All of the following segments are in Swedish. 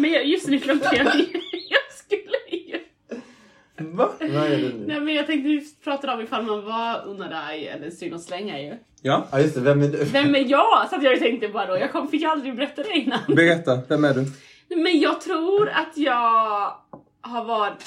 men jag, just nu glömde jag Jag skulle ju... Va? Vad är det nu? Nej men jag tänkte vi pratade om ifall man var Unadai eller synd och slänga ju. Ja, Ja just det, vem är du? Vem är jag? Så att jag tänkte bara då. Jag kom, fick aldrig berätta det innan. berätta. Vem är du? Men jag tror att jag har varit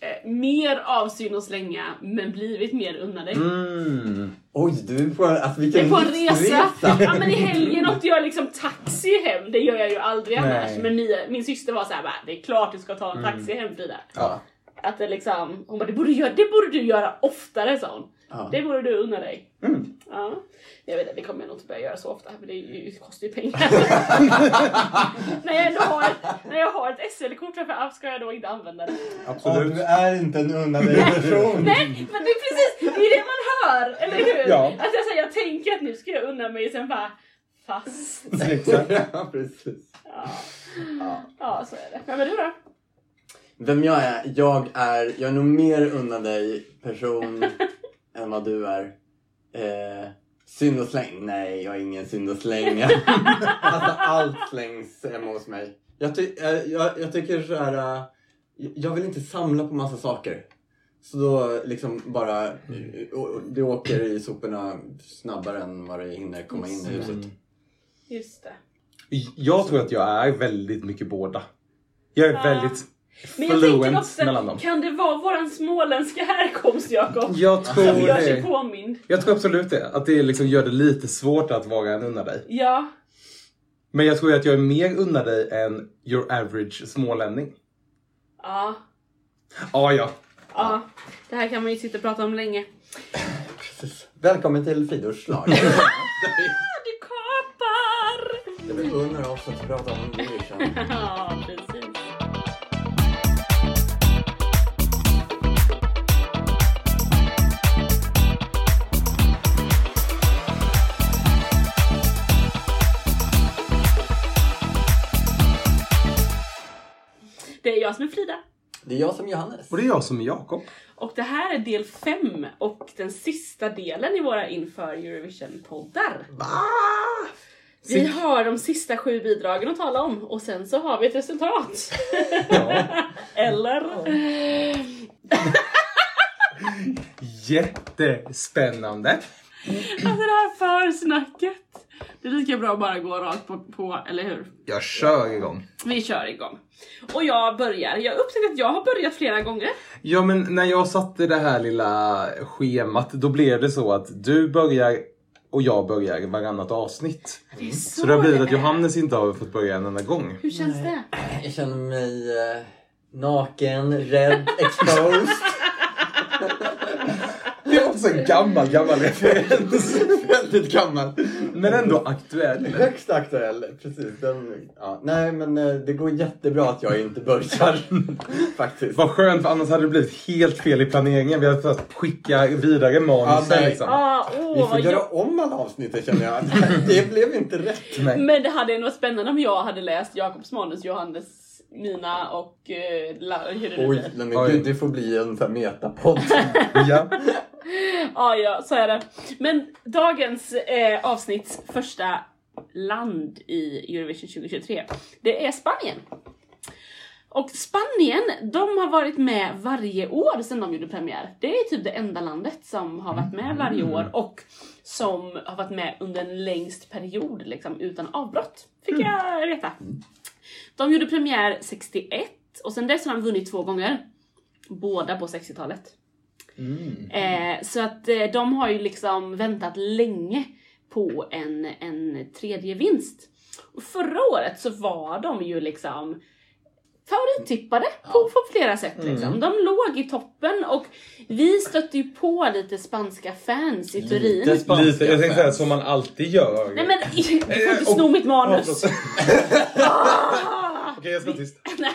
eh, mer av synd och slänga men blivit mer unna dig. Mm. Oj, du är på, alltså Jag vilken är på en resa. livsresa. Ja men i helgen åkte jag liksom taxi hem. Det gör jag ju aldrig Nej. annars. Men Mia, min syster var så här, bara, det är klart du ska ta en taxi hem Frida. Ja. Att det liksom, hon bara, det borde, du göra, det borde du göra oftare sa hon. Ja. Det borde du unna dig. Mm. Ja. Jag vet inte, det kommer jag nog inte börja göra så ofta för det, är ju, det kostar ju pengar. när, jag ändå har, ett- när jag har ett SL-kort framför app ska jag då inte använda det. Ja, Absolut. du är inte en unna dig person. Nej, men det är precis det, är det man hör, eller hur? Ja. Att jag, säger, jag tänker att nu ska jag unna mig sen bara fast. Ja, precis. Ja, Ja. ja så är det. Vem är du då? Vem jag är? Jag är, jag är nog mer unna dig person än vad du är. Eh, synd och släng? Nej, jag är ingen synd och släng. alltså allt slängs hemma hos mig. Jag, ty- jag, jag tycker så här. eh, jag vill inte samla på massa saker. Så då liksom bara, det åker i soporna snabbare än vad det hinner komma in i huset. Just det. Jag tror att jag är väldigt mycket båda. Jag är väldigt Men jag tänker också, mellan dem. kan det vara våran småländska härkomst Jakob? Jag Som tror gör sig det. påmind? Jag tror absolut det. Att det liksom gör det lite svårt att vara en unna dig. Ja. Men jag tror att jag är mer unna dig än your average smålänning. Ja. Ah, ja, Ja. Det här kan man ju sitta och prata om länge. Precis. Välkommen till Fridors slag. Ah, du kapar! Det blir under oss att prata om Eurovision. Ja, precis. Det är jag som är Frida. Det är jag som är Johannes. och det är jag som är Jakob. Och det här är del 5 och den sista delen i våra inför Eurovision-poddar. Vi har de sista sju bidragen att tala om och sen så har vi ett resultat. Ja. Eller? Jättespännande. Alltså det här försnacket. Det är lika bra att bara gå rakt på, på, eller hur? Jag kör igång. Vi kör igång. Och jag börjar. Jag upptäckte att jag har börjat flera gånger. Ja men när jag satte det här lilla schemat då blev det så att du börjar och jag börjar varannat avsnitt. Det är så, Så det har blivit att. Johannes inte har fått börja en enda gång. Hur känns det? Jag känner mig eh, naken, rädd, exposed. Det är också en gammal, gammal referens. Väldigt gammal. Men ändå aktuell. Högst aktuell. Precis. Den, ja. Nej men eh, det går jättebra att jag inte börjar. Faktiskt. Vad skönt, för annars hade det blivit helt fel i planeringen. Vi hade fått skicka vidare manusen Ja, nej. liksom. Ah, Vi åh, får göra jag... om alla avsnitten känner jag. Det blev inte rätt. Nej. Men det hade ändå varit spännande om jag hade läst Jakobs manus, Johannes, mina och uh, nu Oj, nej, men Oj. gud, det får bli en sån här metapodd. Ja. Ja, ja, så är det. Men dagens eh, avsnitts första land i Eurovision 2023, det är Spanien. Och Spanien, de har varit med varje år sedan de gjorde premiär. Det är typ det enda landet som har varit med varje år och som har varit med under en längst period liksom, utan avbrott. Fick jag veta. De gjorde premiär 61 och sen dess har de vunnit två gånger. Båda på 60-talet. Eh, så att eh, de har ju liksom väntat länge på en, en tredje vinst. Och förra året så var de ju liksom favorittippade på, på flera sätt. Liksom. De låg i toppen och vi stötte ju på lite spanska fans i Turin. Lite spanska Lite, jag tänkte säga som man alltid gör. Nej men, du får inte och- sno mitt Ja, manus. Okej, jag ska vara tyst. Nej,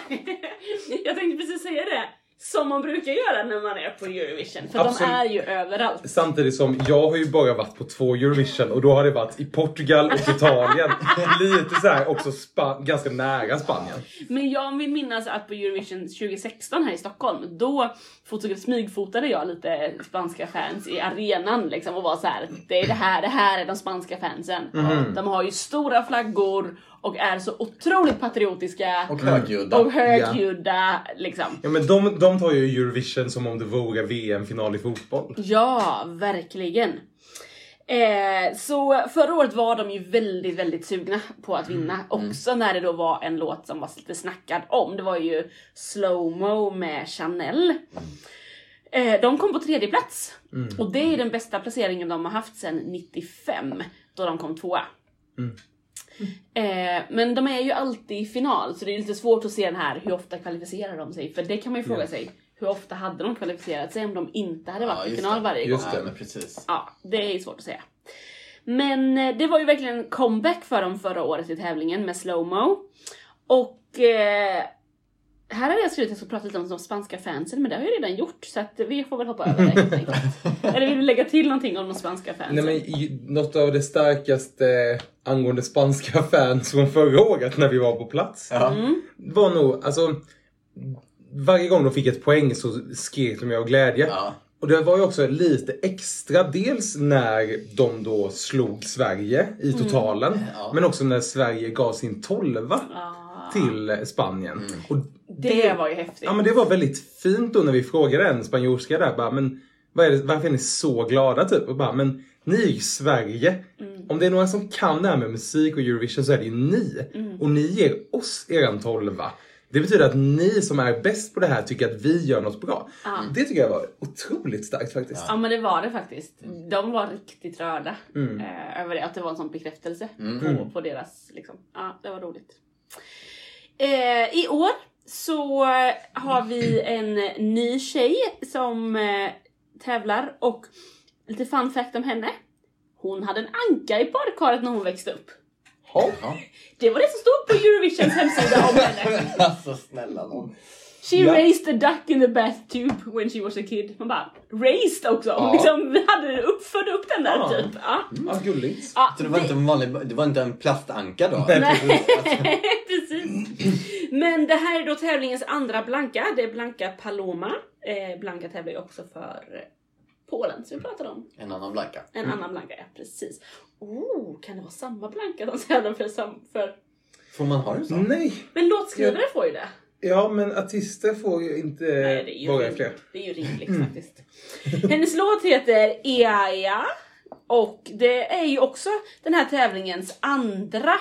jag tänkte precis säga det. Som man brukar göra när man är på Eurovision. För Absolut. de är ju överallt. Samtidigt som jag har ju bara varit på två Eurovision och då har det varit i Portugal och Italien. Lite så här också Spa- ganska nära Spanien. Men jag vill minnas att på Eurovision 2016 här i Stockholm, då fotog- smygfotade jag lite spanska fans i arenan liksom och var så här. det är det här, det här är de spanska fansen. De har ju stora flaggor och är så otroligt patriotiska Och högljudda. och högljudda liksom. Ja men de, de tar ju Eurovision som om det vore VM-final i fotboll. Ja, verkligen. Eh, så förra året var de ju väldigt, väldigt sugna på att vinna. Också när det då var en låt som var lite snackad om. Det var ju Slowmo med Chanel. Eh, de kom på tredje plats. Och det är den bästa placeringen de har haft sedan 95, då de kom tvåa. Eh, men de är ju alltid i final, så det är lite svårt att se den här, hur ofta kvalificerar de sig? För det kan man ju fråga sig. Hur ofta hade de kvalificerat sig om de inte hade varit Ja, i final det. varje gång? Just det. Ja, men precis. Ja, det är ju svårt att säga. Men eh, det var ju verkligen en comeback för dem förra året i tävlingen med slowmo. Och eh, här hade jag skrivit att jag skulle prata lite om de spanska fansen, men det har jag redan gjort så att vi får väl hoppa över det. Eller vill du lägga till någonting om de spanska fansen? Nej men något av det starkaste angående spanska fans från förra året när vi var på plats Ja. Mm. var nog, alltså varje gång de fick ett poäng så skrek de ju av glädje. Ja. Och det var ju också lite extra, dels när de då slog Sverige i totalen, Ja. men också när Sverige gav sin tolva Ah, till Spanien. Och det var ju häftigt. Ja men det var väldigt fint då när vi frågade en spanjorska där bara, men vad är det, varför är ni så glada typ? Och bara, men ni är ju Sverige. Om det är några som kan det här med musik och Eurovision så är det ju ni. Och ni ger oss eran tolva. Det betyder att ni som är bäst på det här tycker att vi gör något bra. Ja. Det tycker jag var otroligt starkt faktiskt. Ja men det var det faktiskt. De var riktigt rörda Mm. eh, över det, att det var en sån bekräftelse på, på deras, liksom. Ja, det var roligt. Eh, I år så har vi en ny tjej som eh, tävlar och lite fun fact om henne. Hon hade en anka i badkaret när hon växte upp. Ja. Ja. Det var det som stod på Eurovisions hemsida om henne. Alltså snälla nån. She Ja. raised a duck in the bathtube when she was a kid. Man bara, raised också! Hon Ja. liksom hade upp, födde upp den där Ja. typ. Ja. Ja, gulligt. Ja, Så det var inte en vanlig, det var inte en plastanka då? Nej, precis. Men det här är då tävlingens andra blanka. Det är blanka Paloma. Eh, blanka tävlar ju också för Polen som vi pratade om. En annan blanka. En annan blanka, ja precis. Oh, kan det vara samma blanka de tävlar för? Sam- för... Får man ha det så? Nej. Men låtskrivare får ju det. Ja men artister får ju inte Nej, det är ju vara rimligt. fler. Det är ju rimligt faktiskt. Hennes låt heter Ea Ea och det är ju också den här tävlingens andra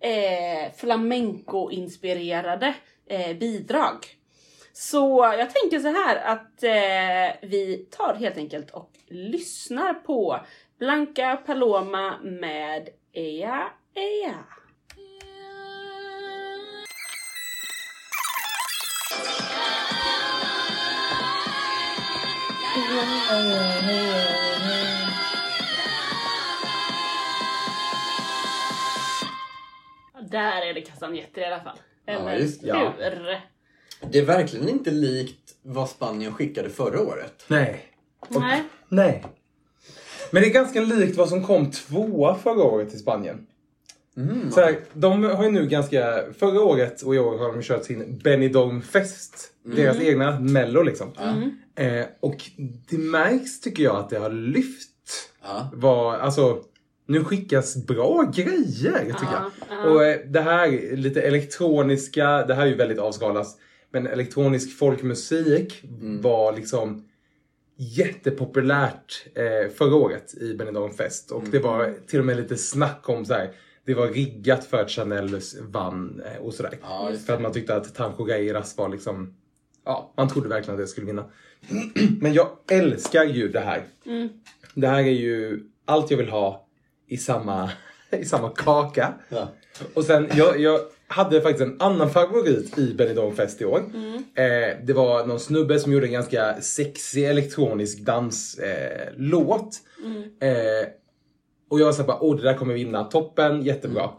eh, flamenco-inspirerade eh, bidrag. Så jag tänker så här att eh, vi tar helt enkelt och lyssnar på Blanca Paloma med Ea Ea. Där är det kastanjetter i alla fall. Ja, Eller just det. Ja. hur? Det är verkligen inte likt vad Spanien skickade förra året. Nej. Nej. Nej. Men det är ganska likt vad som kom tvåa förra året i Spanien. Mm. Så här, de har ju nu ganska, förra året och i år har de kört sin Benidorm-fest. Deras egna mello liksom. Eh, och det märks tycker jag att det har lyft. Ja. Vad, alltså, nu skickas bra grejer tycker Ja, jag. ja. Och eh, det här lite elektroniska, det här är ju väldigt avskalat. Men elektronisk folkmusik var liksom jättepopulärt eh, förra året i Benidorm Fest. Och det var till och med lite snack om så här. Det var riggat för att Chanel vann eh, och sådär. Ja, för att man tyckte att Tanjo Reiras var liksom... Ja, man trodde verkligen att det skulle vinna. Men jag älskar ju det här. Det här är ju allt jag vill ha i samma, i samma kaka. Ja. Och sen, jag, jag hade faktiskt en annan favorit i Benidorm Fest i år. Eh, det var någon snubbe som gjorde en ganska sexig elektronisk danslåt. Eh, låt. eh, och jag var såhär bara, åh det där kommer vinna, toppen, jättebra.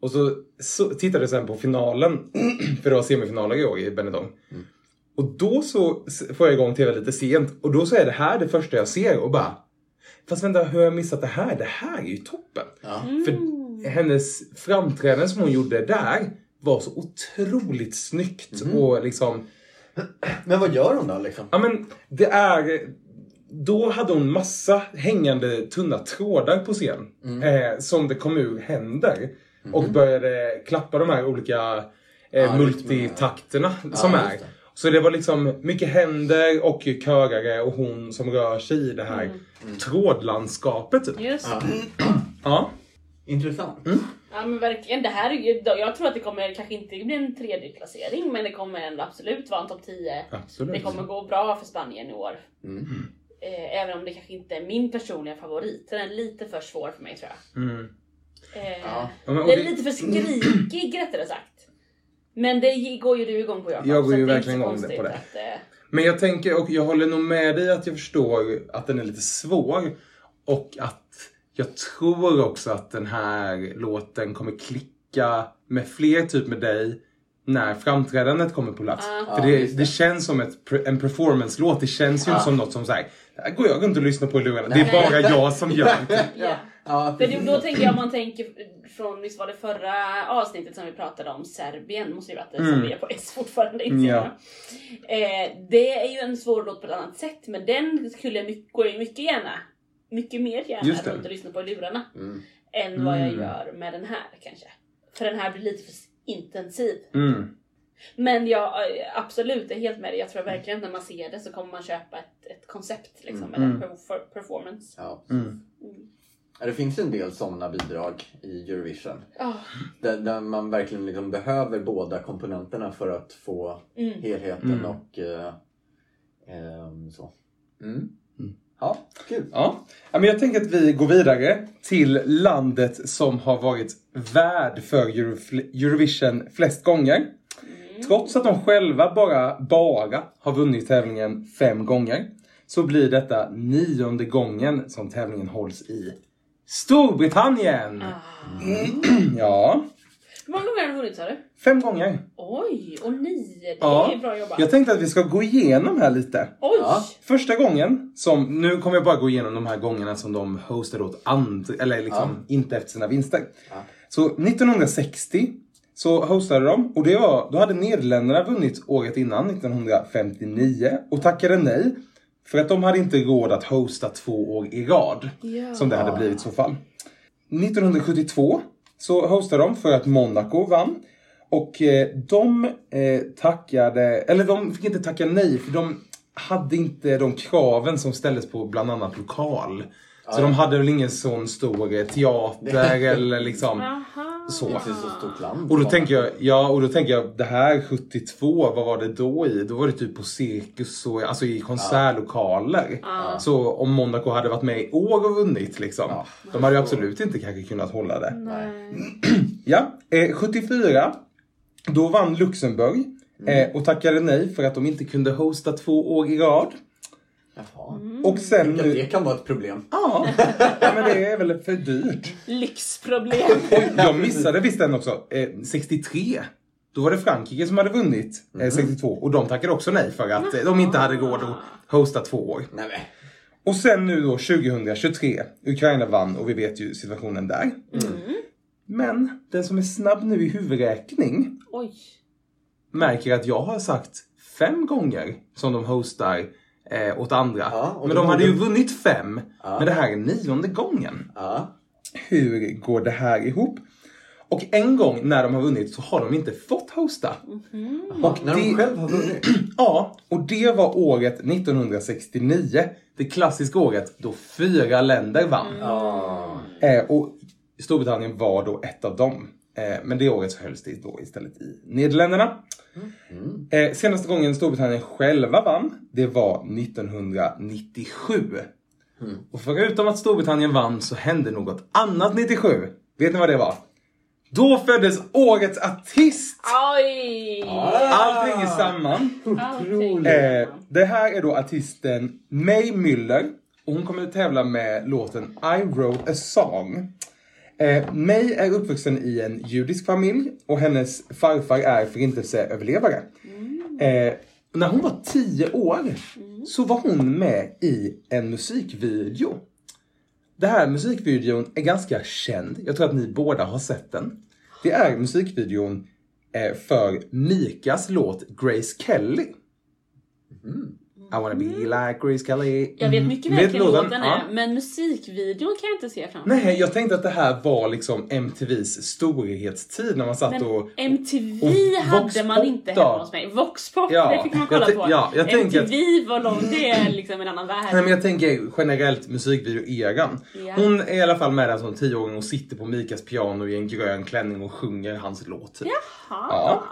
Och så, så tittade jag sen på finalen, för det var semifinaler i år i Benidorm. Och då så får jag igång TV lite sent och då så är det här det första jag ser och bara Fast vänta, hur har jag missat det här? Det här är ju toppen! Ja. För hennes framträdande som hon gjorde där var så otroligt snyggt och liksom Men vad gör hon då liksom? Ja men det är... Då hade hon massa hängande tunna trådar på scen. Eh, som det kom ur händer. och började klappa de här olika eh, Ja, multitakterna som Ja, är. det. Så det var liksom mycket händer och körare och hon som rör sig i det här trådlandskapet. Typ. Just Ja. Intressant. Ja men verkligen, det här är ju, jag tror att det kommer kanske inte bli en tredje placering men det kommer ändå absolut vara en topp 10. Absolut. Det kommer gå bra för Spanien i år. Mm. Eh, även om det kanske inte är min personliga favorit. Den är lite för svår för mig tror jag. Mm. Eh, Ja. Den är det- lite för skrikig rättare sagt. Men det går ju du igång på Jakob. Jag går ju att det är verkligen igång på det. Att, eh, Men jag tänker, och jag håller nog med dig att jag förstår att den är lite svår. Och att jag tror också att den här låten kommer klicka med fler, typ med dig, när framträdandet kommer på plats. Ja. För det, det. det. känns som ett, en performance-låt. Det känns ju Ja. som något som såhär, går jag runt och lyssnar på i lurarna. Det är bara jag som gör det. ja. Ja, För då, tänker jag om man tänker från, visst var det förra avsnittet som vi pratade om Serbien, måste ju varit det som Mm. vi är på S fortfarande inte Ja. eh, Det är ju en svår låt på ett annat sätt men den skulle jag mycket, går mycket gärna, mycket mer gärna runt och lyssna på lurarna Mm. än vad jag Mm. gör med den här kanske. För den här blir lite för intensiv. Mm. Men jag eh, absolut, är helt med dig. Jag tror verkligen att när man ser det så kommer man köpa ett, ett koncept liksom, Mm. performance. Ja. Mm. Mm. Ja, Det finns en del sådana bidrag i Eurovision. Ah, Där, där man verkligen liksom behöver båda komponenterna för att få mm. helheten Mm. och eh, ehm, så. Mm. Mm. Ja, kul. Ja. men jag tänker att vi går vidare till landet som har varit värd för Eurovision flest gånger. Trots att de själva bara, bara har vunnit tävlingen fem gånger så blir detta nionde gången som tävlingen hålls i Storbritannien. Ah. Ja, Hur många gånger har du vunnit sa du? fem gånger. Oj, och nio. Det Ja. är bra jobbat. Jag tänkte att vi ska gå igenom här lite. Oj! Ja. Första gången som, nu kommer jag bara gå igenom de här gångerna som de hostade åt andra, eller liksom inte efter sina vinster. Ja. Så 1960 så hostade de och det var, då hade Nederländerna vunnit året innan, 1959 och tackade nej. För att de hade inte råd att hosta två år i rad. Ja. Som det hade blivit i så fall. 1972 så hostade de för att Monaco vann. Och eh, de eh, tackade, eller de fick inte tacka nej för de hade inte de kraven som ställdes på bland annat lokal. Så de hade väl ingen sån stor teater eller liksom Aha. så. Inte så stort land. Och då tänker jag, ja och då tänker jag det här 72, vad var det då i? Då var det typ på cirkus och alltså i konsertlokaler. Ja. Så om Monaco hade varit med i år och vunnit liksom. Ja. De hade ju absolut inte kanske kunnat hålla det. Nej. Ja, eh, 74. Då vann Luxemburg. Eh, och tackade nej för att de inte kunde hosta två år i rad. Jaha. Och sen Ja, nu... det kan vara ett problem. Ja, ja, men det är väl för dyrt. Lyxproblem. Jag missade visst den också. Eh, 63. Då var det Frankrike som hade vunnit eh, 62 och de tackade också nej för att eh, de inte hade råd att hosta två år. Nej, men. Och sen nu då 2023. Ukraina vann och vi vet ju situationen där. Men den som är snabb nu i huvudräkning Oj. märker att jag har sagt fem gånger som de hostar eh, åt andra. Ja, men de de hade ju vunnit fem. Ja. Men det här är nionde gången. Ja. Hur går det här ihop? Och en gång när de har vunnit så har de inte fått hosta. Och när de det- själv har vunnit. Ja, och det var året 1969. Det klassiska året då fyra länder vann. Ja. Eh, och Storbritannien var då ett av dem. Eh, men det året så hölls det då istället i Nederländerna. Eh, senaste gången Storbritannien själva vann, det var 1997. Och förutom att Storbritannien vann så hände något annat 97. Vet ni vad det var? Då föddes årets artist! Oj! Allt hänger samman. Allting. Eh, det här är då artisten May Müller och hon kommer att tävla med låten I wrote a song. Eh, May är uppvuxen i en judisk familj och hennes farfar är förintelseöverlevare. Eh, när hon var 10 år så var hon med i en musikvideo. Den här musikvideon är ganska känd. Jag tror att ni båda har sett den. Det är musikvideon eh, för Mikas låt Grace Kelly. I wanna be like Grace Kelly. Jag vet Mm. mycket väl vilken låten? låt den Ja. är, men musikvideon kan jag inte se fram Nej, jag tänkte att det här var liksom MTVs storhetstid när man satt Men och... MTV och hade man inte hemma hos mig. Voxpop, Ja, det fick man kolla på. ja, MTV var långt, det är liksom en annan värld. Nej, men jag tänker generellt musikvideo-eran. Ja. Hon är i alla fall med där som tioåring och sitter på Mikas piano i en grön klänning och sjunger hans låt. typ. Jaha. Ja.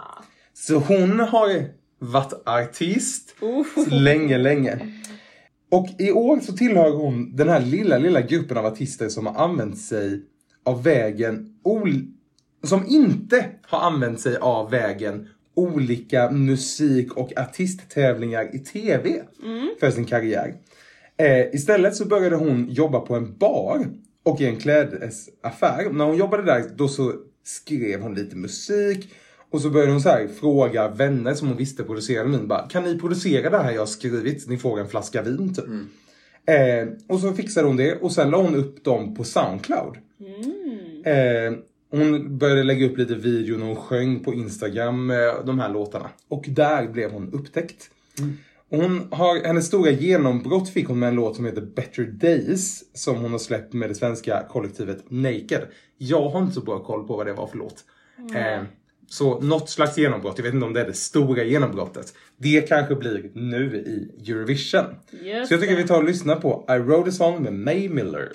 Så hon har varit artist Oh. länge, länge. Och i år så tillhör hon den här lilla, lilla gruppen av artister som har använt sig av vägen ol- som inte har använt sig av vägen olika musik och artisttävlingar i TV för sin karriär. Eh, istället så började hon jobba på en bar och i en klädesaffär. När hon jobbade där då så skrev hon lite musik och så började hon så här fråga vänner som hon visste producerade vin. Bara, kan ni producera det här jag har skrivit? Ni får en flaska vin typ. Eh, och så fixade hon det och sen la hon upp dem på Soundcloud. Eh, hon började lägga upp lite video när hon sjöng på Instagram, eh, de här låtarna. Och där blev hon upptäckt. Och Hon har, hennes stora genombrott fick hon med en låt som heter Better Days som hon har släppt med det svenska kollektivet Naked. Jag har inte så bra koll på vad det var för låt. Eh, så något slags genombrott, jag vet inte om det är det stora genombrottet. Det kanske blir nu i Eurovision. Just så jag tycker vi tar och lyssnar på I wrote a song med May Miller.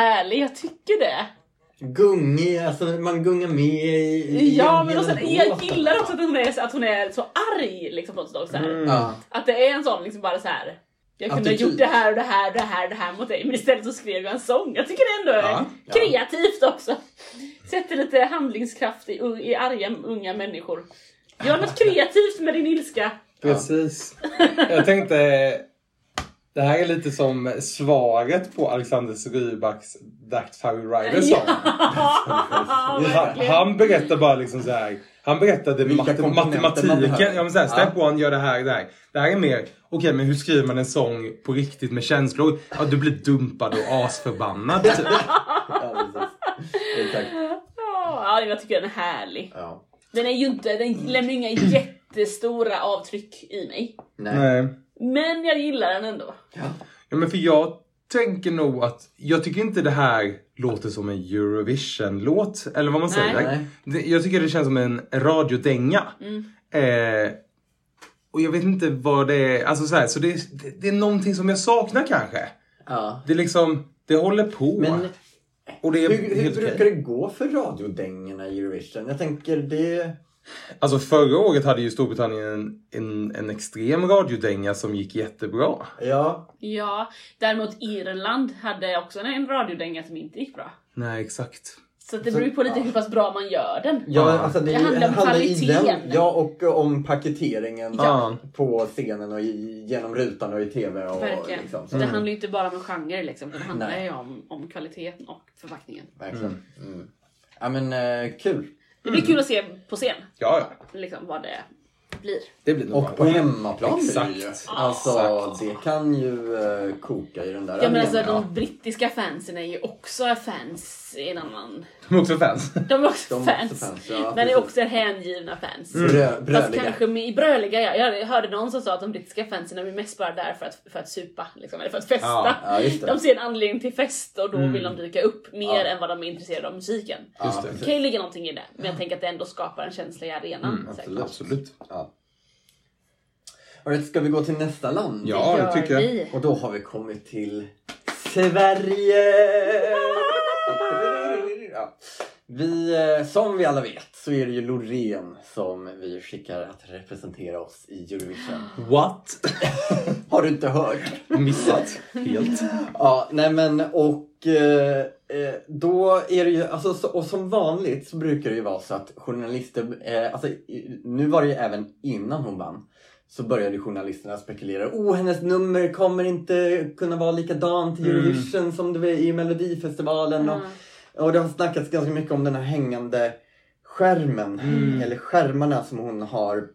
Härlig, jag tycker det. Gungig, alltså man gungar med i... i Ja men och sen, jag gillar också att hon är, att hon är så arg liksom på sätt. Så här. Ja. Att det är en sån liksom bara så här. Jag kunde ha gjort det här och det här och det här och det här mot dig men istället så skrev jag en sång. Jag tycker det ändå är Ja, ja. kreativt också. Sätter lite handlingskraft i, i arga unga människor. Gör något kreativt med din ilska. Precis. Jag tänkte, det här är lite som svaret på Alexander Rybaks That's how you ride a song. Han, han berättar bara liksom så här. Han berättade Vilka mat- komponenter man matematiken. Ja men så här, step Ja. one gör det här, det här. Det här är mer, okej men hur skriver man en sång på riktigt med känslor? Ja du blir dumpad och asförbannad typ. Ja. Exakt. Ja, jag tycker den är härlig. Ja. Den är ju inte, den lämnar ju inga jättestora avtryck i mig. Nej. Nej. Men jag gillar den ändå. Ja men för jag tänker nog att, jag tycker inte det här låter som en Eurovision-låt. Eller vad man Nej. säger. Nej. Jag tycker det känns som en radiodänga. Eh, och jag vet inte vad det är, alltså så här, så det, det, det är någonting som jag saknar kanske. Ja. Det är liksom, det håller på. Men och det är hur, hur brukar det gå för radiodängorna i Eurovision? Jag tänker det... Alltså förra året hade ju Storbritannien en, en, en extrem radiodänga som gick jättebra. Ja. Ja, däremot Irland hade också en radiodänga som inte gick bra. Nej exakt. Så det beror ju på lite hur pass bra man gör den. Ja, alltså det, Det handlar om kvaliteten. den- Ja, och om paketeringen Ja. på scenen och i, genom rutan och i TV. Och, Verkligen. Liksom. Så det handlar ju inte bara om en genre liksom, det handlar Nej. ju om, om kvaliteten och förpackningen. Verkligen. Mm. Ja men eh, kul. Det blir kul att se på scen, Ja, ja. liksom vad det blir. Det blir nog Och på hemmaplan blir det ju. Exakt. Alltså Exakt. det kan ju eh, koka i den där Ja men alltså de brittiska fansen är ju också fans i en annan... De är också fans. De är också De är fans. också fans, ja, men är precis. också hängivna fans. Brö, Fast bröliga. kanske med, bröliga ja. Jag hörde någon som sa att de brittiska fansen är mest bara där för att, för att supa. Liksom, eller för att festa. Ja, ja, just det. De ser en anledning till fest och då vill de dyka upp mer Ja. än vad de är intresserade av musiken. Just det. Kan ju ligga någonting i det, men jag tänker att det ändå skapar en känsla i arenan. säkert. absolut. Absolut. Ja. Alright, ska vi gå till nästa land? Ja, det Gör tycker jag. vi. Och då har vi kommit till Sverige! Ja. Vi, eh, som vi alla vet så är det ju Loreen som vi skickar att representera oss i Eurovision. What? Har du inte hört? Missat helt. Ja, nej men och eh, eh, då är det ju, alltså, så, och som vanligt så brukar det ju vara så att journalister, eh, alltså nu var det ju även innan hon vann, så började journalisterna spekulera. Oh, hennes nummer kommer inte kunna vara likadant i Eurovision som det var i Melodifestivalen. Och, och det har snackats ganska mycket om den här hängande skärmen, eller skärmarna som hon har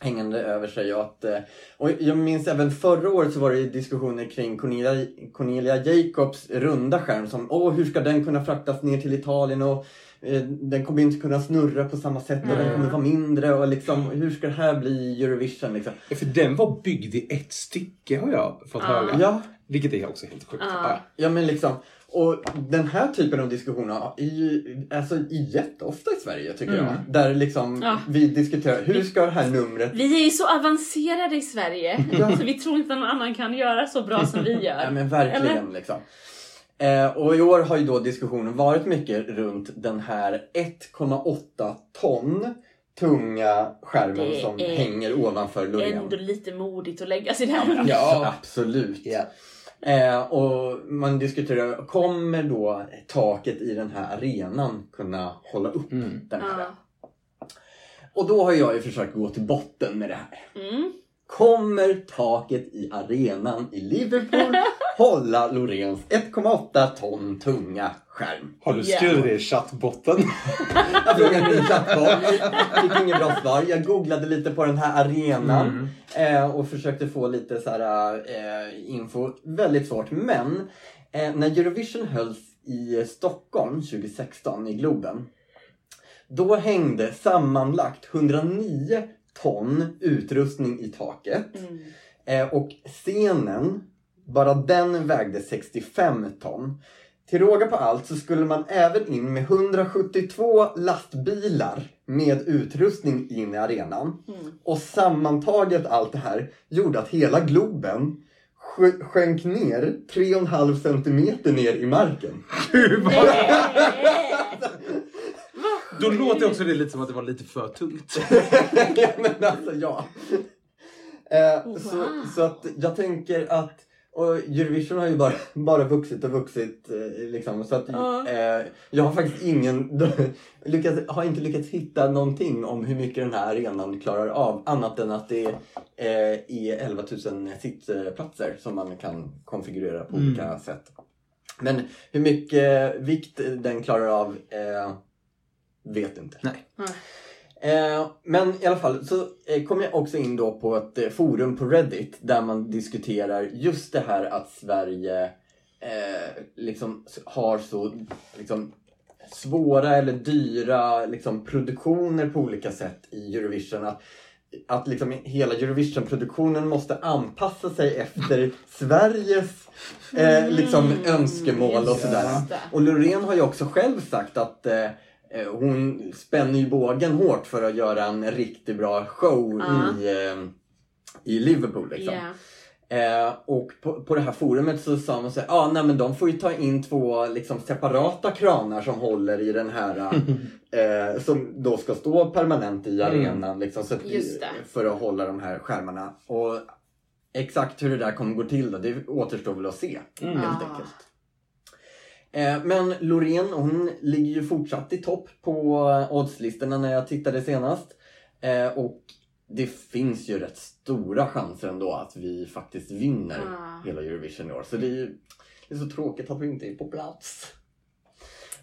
hängande över sig. Och, att, eh, och jag minns även förra året så var det diskussioner kring Cornelia, Cornelia Jacobs runda skärm. Som, åh, hur ska den kunna fraktas ner till Italien? Och eh, den kommer inte kunna snurra på samma sätt och den kommer vara mindre. Och liksom, hur ska det här bli Eurovision? Liksom? Ja, För den var byggd i ett stycke har jag fått höra. Ja, Vilket är också helt sjukt. Ja. ja, men liksom. Och den här typen av diskussioner är ju alltså, jätteofta i Sverige tycker jag. Där liksom Ja. vi diskuterar, hur ska det här numret Vi är ju så avancerade i Sverige, så vi tror inte att någon annan kan göra så bra som vi gör. Ja men verkligen Eller? liksom. Eh, och i år har ju då diskussionen varit mycket runt den här 1,8 ton tunga skärmen Det som är hänger ovanför Loreen. Ändå lite modigt att lägga sig där. Ja, absolut. Eh, och man diskuterar, kommer då taket i den här arenan kunna hålla upp den här? Ja. Och då har jag ju försökt gå till botten med det här. Mm. Kommer taket i arenan i Liverpool hålla Loreens 1,8 ton tunga skärm? Har du skrivit det i chattbotten? Jag frågade min chattbot, fick inget bra svar. Jag googlade lite på den här arenan eh, och försökte få lite så här, eh, info. Väldigt svårt, men eh, när Eurovision hölls i Stockholm 2016 i Globen då hängde sammanlagt 109 ton utrustning i taket. Eh, och scenen, bara den vägde 65 ton. Till råga på allt så skulle man även in med 172 lastbilar med utrustning in i arenan. Och sammantaget allt det här gjorde att hela Globen sj- sjönk ner 3,5 centimeter ner i marken. Då låter också det lite som att det var lite för tungt. ja, men alltså ja. Eh, så, Wow. så att jag tänker att och Eurovision har ju bara, bara vuxit och vuxit. Eh, liksom, så att, Ja. eh, jag har faktiskt ingen, lyckats, har inte lyckats hitta någonting om hur mycket den här arenan klarar av. Annat än att det eh, är 11 000 sittplatser som man kan konfigurera på olika sätt. Men hur mycket vikt den klarar av eh, vet inte. Nej. Eh, men i alla fall så eh, kom jag också in då på ett eh, forum på Reddit där man diskuterar just det här att Sverige eh, liksom har så liksom, svåra eller dyra liksom, produktioner på olika sätt i Eurovision. Att, att liksom hela Eurovision-produktionen måste anpassa sig efter Sveriges eh, liksom, önskemål och sådär. Och Loreen har ju också själv sagt att hon spänner ju bågen hårt för att göra en riktigt bra show Ja. i, eh, i Liverpool. Liksom. Ja. Eh, och på, på det här forumet så sa man så här, ah, nej men de får ju ta in två liksom, separata kranar som håller i den här, eh, som då ska stå permanent i arenan liksom, så att, för att hålla de här skärmarna. Och exakt hur det där kommer gå till då, det återstår väl att se helt Ja. enkelt. Eh, Men Loreen hon ligger ju fortsatt i topp på eh, oddslistorna när jag tittade senast. Eh, Och det finns ju rätt stora chanser ändå att vi faktiskt vinner Ah. hela Eurovision i år. Så det är ju det är så tråkigt att vi inte är på plats.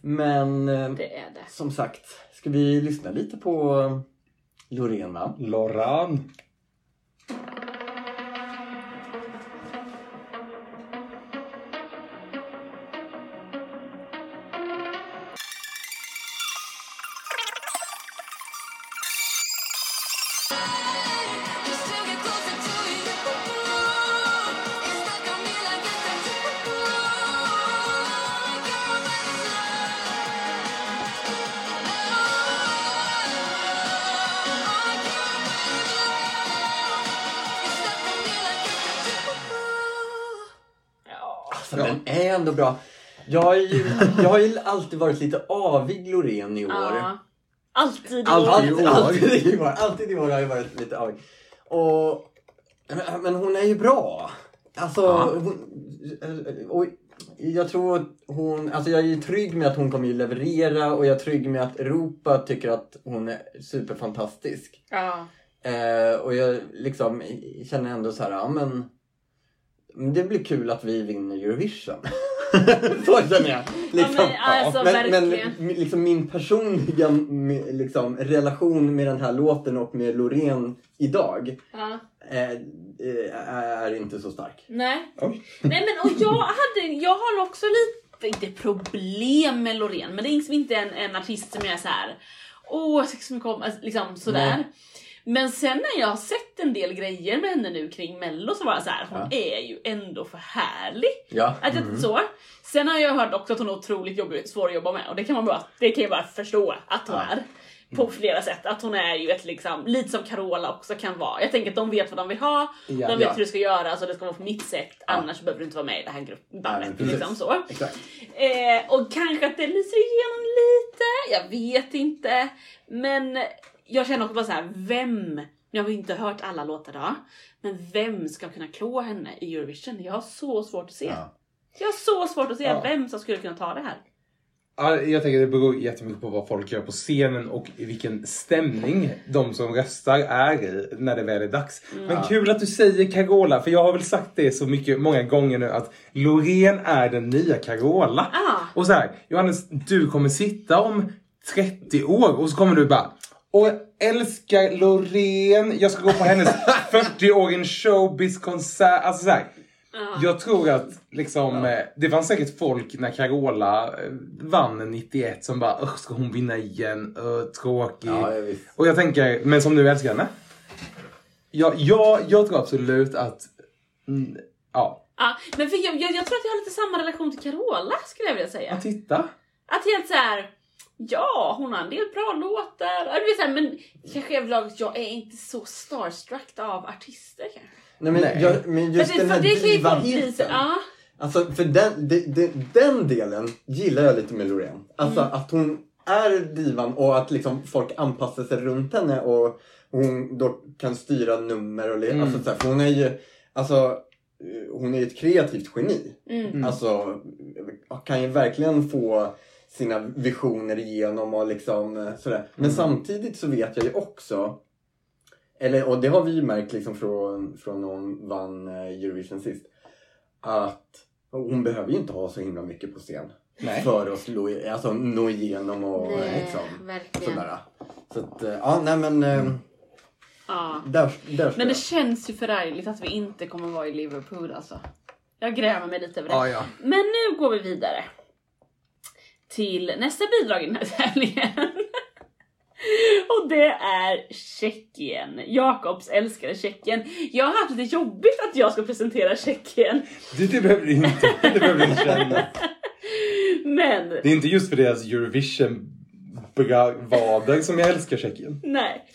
Men Det är det. som sagt, ska vi lyssna lite på Loreen va? Loran. Bra. Jag har, ju, jag har ju alltid varit lite avig Loreen i år. Ja. Alltid i Alltid år. i år. Alltid i år. Alltid i år har jag varit lite avig. Och, men- men hon är ju bra. Alltså, Ja. hon, och jag tror att hon, alltså jag är ju trygg med att hon kommer ju leverera och jag är trygg med att Europa tycker att hon är superfantastisk. Ja. Eh, och jag liksom känner ändå så här, ja men det blir kul att vi vinner Eurovision. så känner jag. Liksom, men alltså, men, men liksom min personliga liksom, relation med den här låten och med Loreen idag ja. eh, eh, är inte så stark. Nej. Oj. Nej men och jag hade, jag har också lite, inte problem med Loreen, men det är liksom inte en, en artist som jag är så här. åh jag tycker så mycket om, alltså, liksom sådär. Nej. Men sen när jag har sett en del grejer med henne nu kring mello så var jag så här, hon Ja. är ju ändå för härlig. Ja. Att jag, så. Sen har jag hört också att hon är otroligt jobbig, svår att jobba med och det kan man bara, det kan jag bara förstå att hon Ja. är. På flera sätt. Att hon är ju ett liksom, lite som Carola också kan vara. Jag tänker att de vet vad de vill ha, Ja. de vet Ja. hur det ska göras och det ska vara på mitt sätt. Annars behöver du inte vara med i det här Ja, gruppbandet. precis. liksom så. Eh, och kanske att det lyser igenom lite, jag vet inte. Men jag känner också bara så här, vem, jag har ju inte hört alla låtar då, men vem ska kunna klå henne i Eurovision? Jag har så svårt att se. Ja. Jag har så svårt att se Ja. vem som skulle kunna ta det här. Ja, jag tänker det beror jättemycket på vad folk gör på scenen och i vilken stämning de som röstar är i när det väl är dags. Men kul att du säger Carola, för jag har väl sagt det så mycket, många gånger nu att Loreen är den nya Carola. Ah. Och så här, Johannes, du kommer sitta om 30 år och så kommer du bara och jag älskar Loreen, jag ska gå på hennes 40-åring showbiz-konsert. Alltså så här, Ja. jag tror att liksom, eh, det fanns säkert folk när Carola eh, vann 91 som bara ska hon vinna igen? Uh, tråkig. Ja. Och jag tänker, men som nu älskar henne. Ja, jag, jag tror absolut att, mm, ja, Ja, men för jag, jag, jag tror att jag har lite samma relation till Carola skulle jag vilja säga. ja titta. Att helt så här. Ja, hon har en del bra låtar. Du vet så här, men kanske överlag, jag är inte så starstruck av artister kanske. Nej, men, Nej. Jag, men just För det- den här diva-heten. Ja. Alltså för den, de, de, den delen gillar jag lite med Loreen. Alltså Mm. att hon är divan och att liksom folk anpassar sig runt henne och hon då kan styra nummer och le- Mm. alltså så här, för hon är ju alltså hon är ju ett kreativt geni. Mm. Alltså kan ju verkligen få sina visioner igenom och liksom eh, sådär. Men Mm. samtidigt så vet jag ju också eller, och det har vi ju märkt liksom från, från när hon vann eh, Eurovision sist. Att hon behöver ju inte ha så himla mycket på scen. Nej. För att slå, alltså, nå igenom och Nej, liksom verkligen. sådär. Så att, eh, ja nej men eh, Ja. där, där Men det jag. känns ju förargligt att vi inte kommer vara i Liverpool alltså. Jag grämer mig lite över det. Ja, ja. Men nu går vi vidare. Till nästa bidrag i den här tävlingen. Och det är Tjeckien. Jakobs älskade Tjeckien. Jag har haft lite jobbigt att jag ska presentera Tjeckien. Det, det behöver du inte, det behöver du inte känna. Men Det är inte just för deras Eurovision vader som jag älskar Tjeckien. Nej,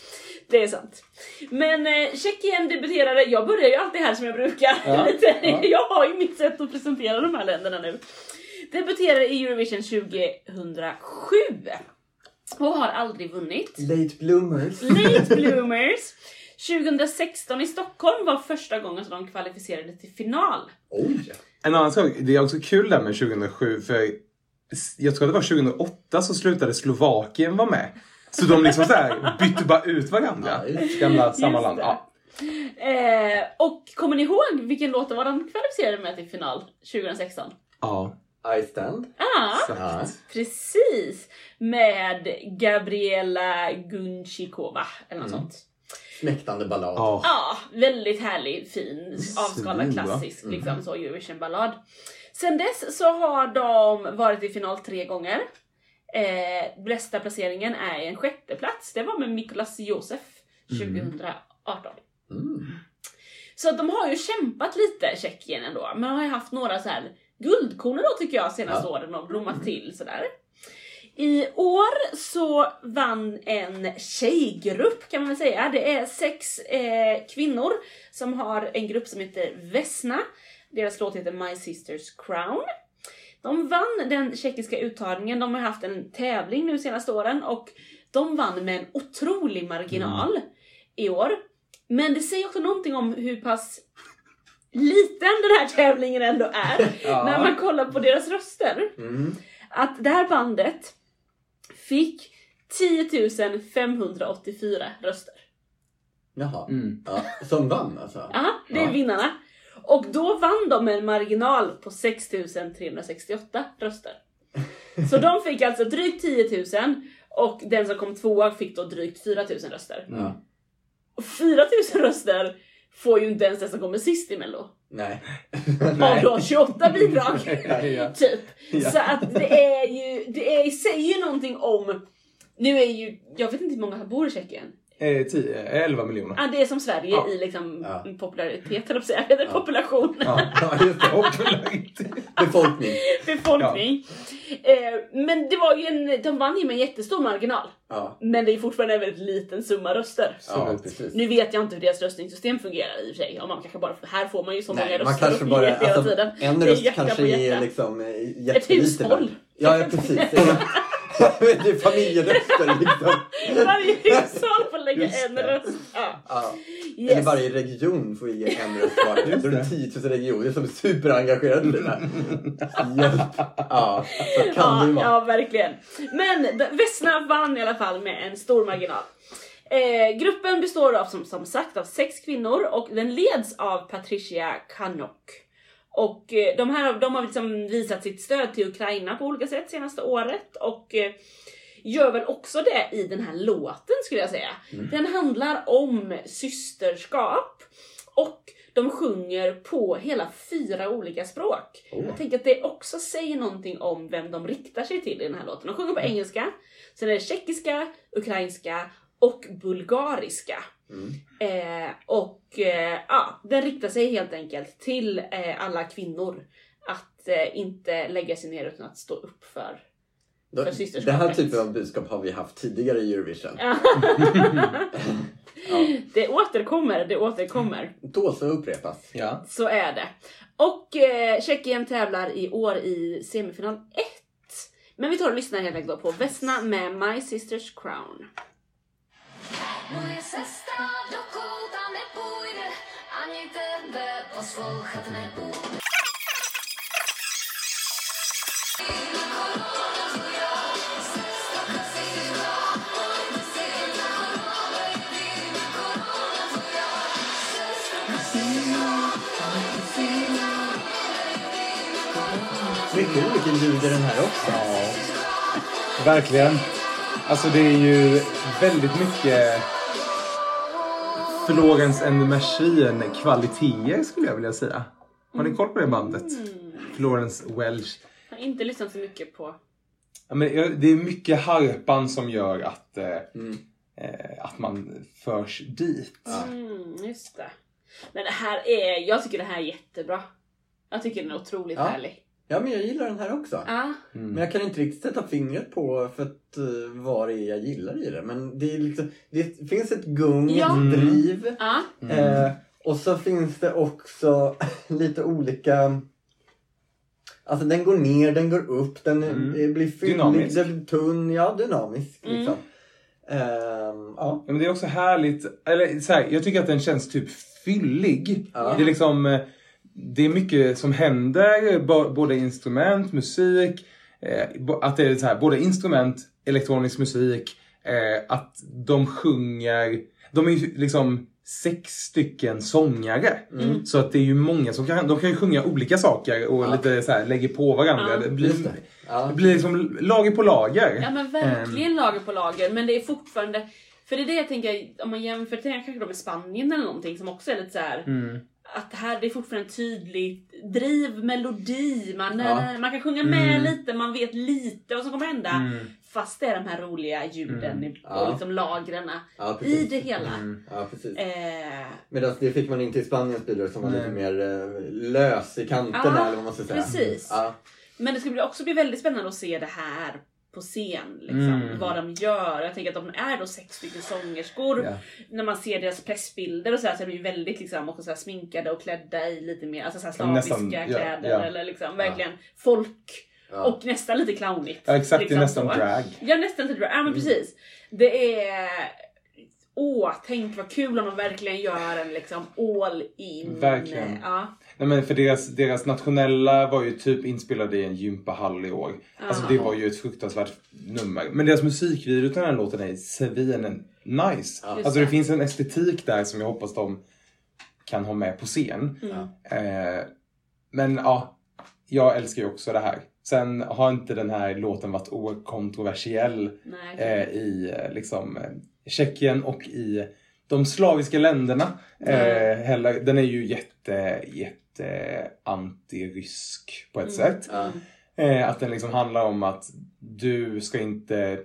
det är sant. Men eh, Tjeckien debuterade, jag börjar ju alltid här som jag brukar. Ja, ja. Jag har ju mitt sätt att presentera de här länderna nu. Debuterade i Eurovision 2007 och har aldrig vunnit. Late bloomers. Late bloomers. 2016 i Stockholm var första gången som de kvalificerade till final. Oj! En annan sak, det är också kul där med 2007 för jag tror att det var 2008 så slutade Slovakien vara med. Så de liksom så här bytte bara ut varandra. Ja, Gamla samma land. Ja. Eh, och kommer ni ihåg vilken låt det var de kvalificerade med till final 2016? ja. I stand. Ah, Ja. Precis! Med Gabriela Gunchikova eller något sånt. Smäktande ballad. Ja. Ja, väldigt härlig, fin, avskalad, klassisk liksom så Eurovision-ballad. Sen dess så har de varit i final tre gånger. Eh, bästa placeringen är en sjätteplats. Det var med Mikolas Josef 2018. Mm. Så de har ju kämpat lite, Tjeckien ändå. Men de har ju haft några så här guldkorn då tycker jag senaste Ja. åren och blommat till sådär. I år så vann en tjejgrupp kan man väl säga. Det är sex eh, kvinnor som har en grupp som heter Vesna. Deras låt heter My Sisters Crown. De vann den tjeckiska uttagningen. De har haft en tävling nu senaste åren och de vann med en otrolig marginal i år. Men det säger också någonting om hur pass liten den här tävlingen ändå är, Ja. när man kollar på deras röster, Mm. att det här bandet fick 10 584 röster. Jaha. Mm. Ja, som vann alltså? Ja, det är Ja. vinnarna. Och då vann de med en marginal på 6 368 röster. Så de fick alltså drygt 10 000 och den som kom tvåa fick då drygt 4 000 röster. Ja. Och 4 000 röster får ju inte ens den som kommer sist i mello. Nej. Av då 28 bidrag. Ja, ja. typ. Ja. Så att det är ju, det är, säger ju någonting om, nu är ju, jag vet inte hur många som bor i Tjeckien. Eh, 10, eh, 11 miljoner. Ah, det är som Sverige Ja. i liksom Ja. popularitet, eller säga, population. Ja, Ja, just det. popularitet. Befolkning. befolkning. Eh, men det var ju en, de vann ju med en jättestor marginal. Ja. Men det är fortfarande en väldigt liten summa röster. Ja. Nu vet jag inte hur deras röstningssystem fungerar i och för sig. Om man kanske bara, här får man ju så många Nej, röster man kanske bara, hela alltså, tiden. en röst kanske är liksom eh, jättelite hushåll. värd. Ja, ja precis. det är familjeröster liksom. Varje hushåll får lägga Just en det. röst. Ja. Ja. Yes. Eller varje region får ge en röst var. Då är det det. 10 000 regioner som är superengagerade i det här. Hjälp. Ja, så kan det Ja, ju vara. ja, verkligen. Men Vesna vann i alla fall med en stor marginal. Eh, gruppen består av, som, som sagt av sex kvinnor och den leds av Patricia Kanok. Och eh, de här de har liksom visat sitt stöd till Ukraina på olika sätt senaste året och eh, gör väl också det i den här låten skulle jag säga. Den handlar om systerskap och de sjunger på hela fyra olika språk. Oh. Jag tänker att det också säger någonting om vem de riktar sig till i den här låten. De sjunger på engelska, sen är det tjeckiska, ukrainska och bulgariska. Mm. Eh, och eh, ja, den riktar sig helt enkelt till eh, alla kvinnor att eh, inte lägga sig ner utan att stå upp för. Då- För Det systerskapet. här typen av budskap har vi haft tidigare i Eurovision. Ja. Det återkommer, det återkommer. Då så upprepas. Ja. Så är det. Och eh, Tjeckien tävlar i år i semifinal 1. Men vi tar och lyssnar helt enkelt på Vesna med My Sister's Crown. Moje sestra do kouta nepůjde, ani tebe poslouchat. Mycket olika ljud i den här också. Ja, verkligen. Alltså det är ju väldigt mycket Florence and the Machine kvaliteter skulle jag vilja säga. Har ni koll på det bandet? Florence Welch. Jag har inte lyssnat så mycket på... Ja, men det är mycket harpan som gör att, eh, Mm. eh, att man förs dit. Mm, just det. Men det här är, jag tycker det här är jättebra. Jag tycker den är otroligt Ja. härlig. Ja, men jag gillar den här också. Ja. Men jag kan inte riktigt sätta fingret på för att, uh, vad det är jag gillar i det. Men det, är liksom, det finns ett gung, Ja. ett driv. Ja. Eh, och så finns det också lite olika... Alltså den går ner, den går upp, den Mm. blir fyllig, Dynamisk. den blir tunn. Ja, dynamisk Mm. liksom. Ja. Ja, men det är också härligt, eller så här, jag tycker att den känns typ fyllig. Ja. Det är liksom, eh, det är mycket som händer, både instrument, musik, eh, att det är så här, både instrument, elektronisk musik, eh, att de sjunger, de är ju liksom sex stycken sångare. Så att det är ju många som kan, de kan ju sjunga olika saker och Ja. lite så här lägger på varandra. Ja. Det blir, det. Ja. det blir liksom lager på lager. Ja men verkligen lager på lager, men det är fortfarande... För det är det jag tänker, om man jämför det kanske då med Spanien eller någonting som också är lite så här. Mm. Att det här det är fortfarande tydligt driv, melodi, man, Ja. man kan sjunga med Mm. lite, man vet lite vad som kommer hända. Mm. Fast det är de här roliga ljuden i- Ja. och liksom lagren Ja, i det hela. Mm. Ja. Eh, Medan det fick man inte i Spaniens bidrag som var lite mer eh, lös i kanterna eller vad man ska säga. precis. Men det ska också bli väldigt spännande att se det här på scen. Liksom, Mm. Vad de gör. Jag tänker att de är då sex stycken sångerskor. Ja. När man ser deras pressbilder och så, här, så är de ju väldigt liksom, också så här, sminkade och klädda i lite mer alltså, så här, slaviska Nästan, kläder. ja. Eller liksom, verkligen folk. Och nästan lite clownigt. Ja, exakt, det är liksom nästan så. drag. Ja nästan till drag. Ja men precis. Det är åh, tänk vad kul om de verkligen gör en liksom all in. Verkligen. Ja. Nej men för deras, deras nationella var ju typ inspelade i en gympahall i år. Alltså det var ju ett fruktansvärt nummer. Men deras musikvideo till den här låten är svinen nice. Just Alltså det. finns en estetik där som jag hoppas de kan ha med på scen. Ja. Eh, men ja, jag älskar ju också det här. Sen har inte den här låten varit okontroversiell Nej. eh, i eh, liksom eh, Tjeckien och i de slaviska länderna. Eh, heller. Den är ju jätte, jätte antirysk på ett sätt. Ja. Eh, att den liksom handlar om att du ska inte...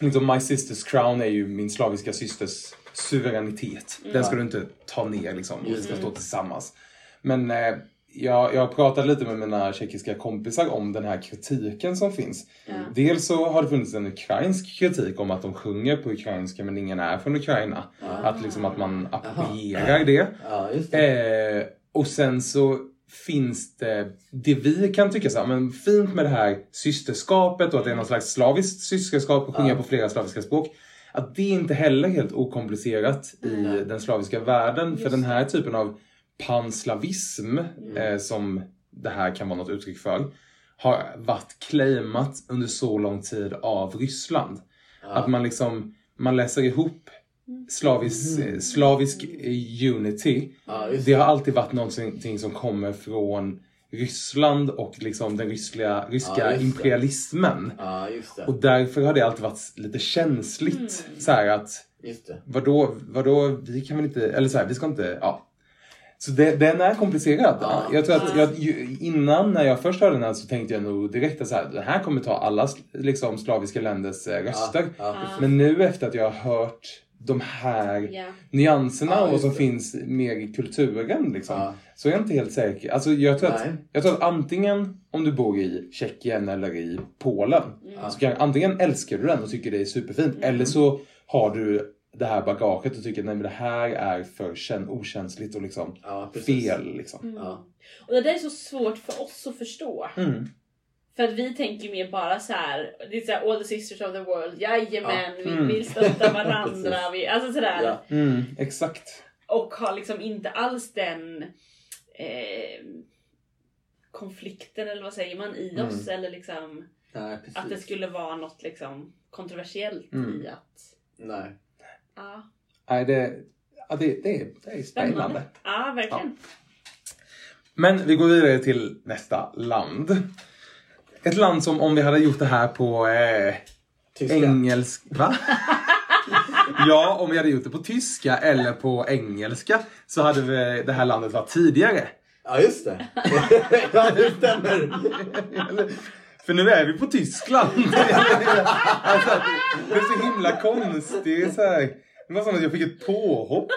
Liksom My Sisters Crown är ju min slaviska systers suveränitet. Den ska du inte ta ner liksom. Vi ska stå tillsammans. Men eh, jag, jag har pratat lite med mina tjeckiska kompisar om den här kritiken som finns. Dels så har det funnits en ukrainsk kritik om att de sjunger på ukrainska men ingen är från Ukraina. Att liksom att man approprierar det. ja, det. Eh, och sen så finns det det vi kan tycka så här, men fint med det här systerskapet och att det är någon slags slaviskt systerskap och sjunga på flera slaviska språk. Att det inte heller helt okomplicerat i den slaviska världen. För den här typen av panslavism eh, som det här kan vara något uttryck för har varit claimat under så lång tid av Ryssland. Att man liksom, man läser ihop slavisk, eh, slavisk eh, unity. Just Det har alltid varit någonting som kommer från Ryssland och liksom den ryska just det. imperialismen. Det. Och därför har det alltid varit lite känsligt. Så här att, Just det. vadå, vadå, vi kan väl inte, eller så här, vi ska inte, ja. Så det, den är komplicerad. Ja. Jag tror att jag, innan när jag först hörde den här så tänkte jag nog direkt att så här, det här kommer ta alla liksom, slaviska länders eh, röster. Men nu efter att jag har hört de här Ja. nyanserna Ja, och som det. finns mer i kulturen liksom, Ja. så är jag inte helt säker. Alltså, jag, tror att, jag tror att antingen om du bor i Tjeckien eller i Polen så kan, antingen älskar du den och tycker det är superfint eller så har du det här bagaget och tycker men det här är för kän- okänsligt och liksom Ja, fel. Liksom. Ja. Och det där är så svårt för oss att förstå. Mm. För att vi tänker mer bara så här, det är så här, all the sisters of the world, jajamän, vi Mm. vill stötta varandra. Vi, alltså sådär. Ja. Mm, exakt. Och har liksom inte alls den eh, konflikten eller vad säger man i oss eller liksom Nej, att det skulle vara något liksom kontroversiellt Mm. i att Nej. ja, Nej, det, ja, det, det, är, det är spännande. Ja, verkligen. Men vi går vidare till nästa land. Ett land som om vi hade gjort det här på eh, engelsk... Va? ja, om vi hade gjort det på tyska eller på engelska så hade vi, det här landet varit tidigare. Ja, just det. ja, det stämmer. För nu är vi på Tyskland. alltså, det är så himla konstigt. Så här, det var som att jag fick ett påhopp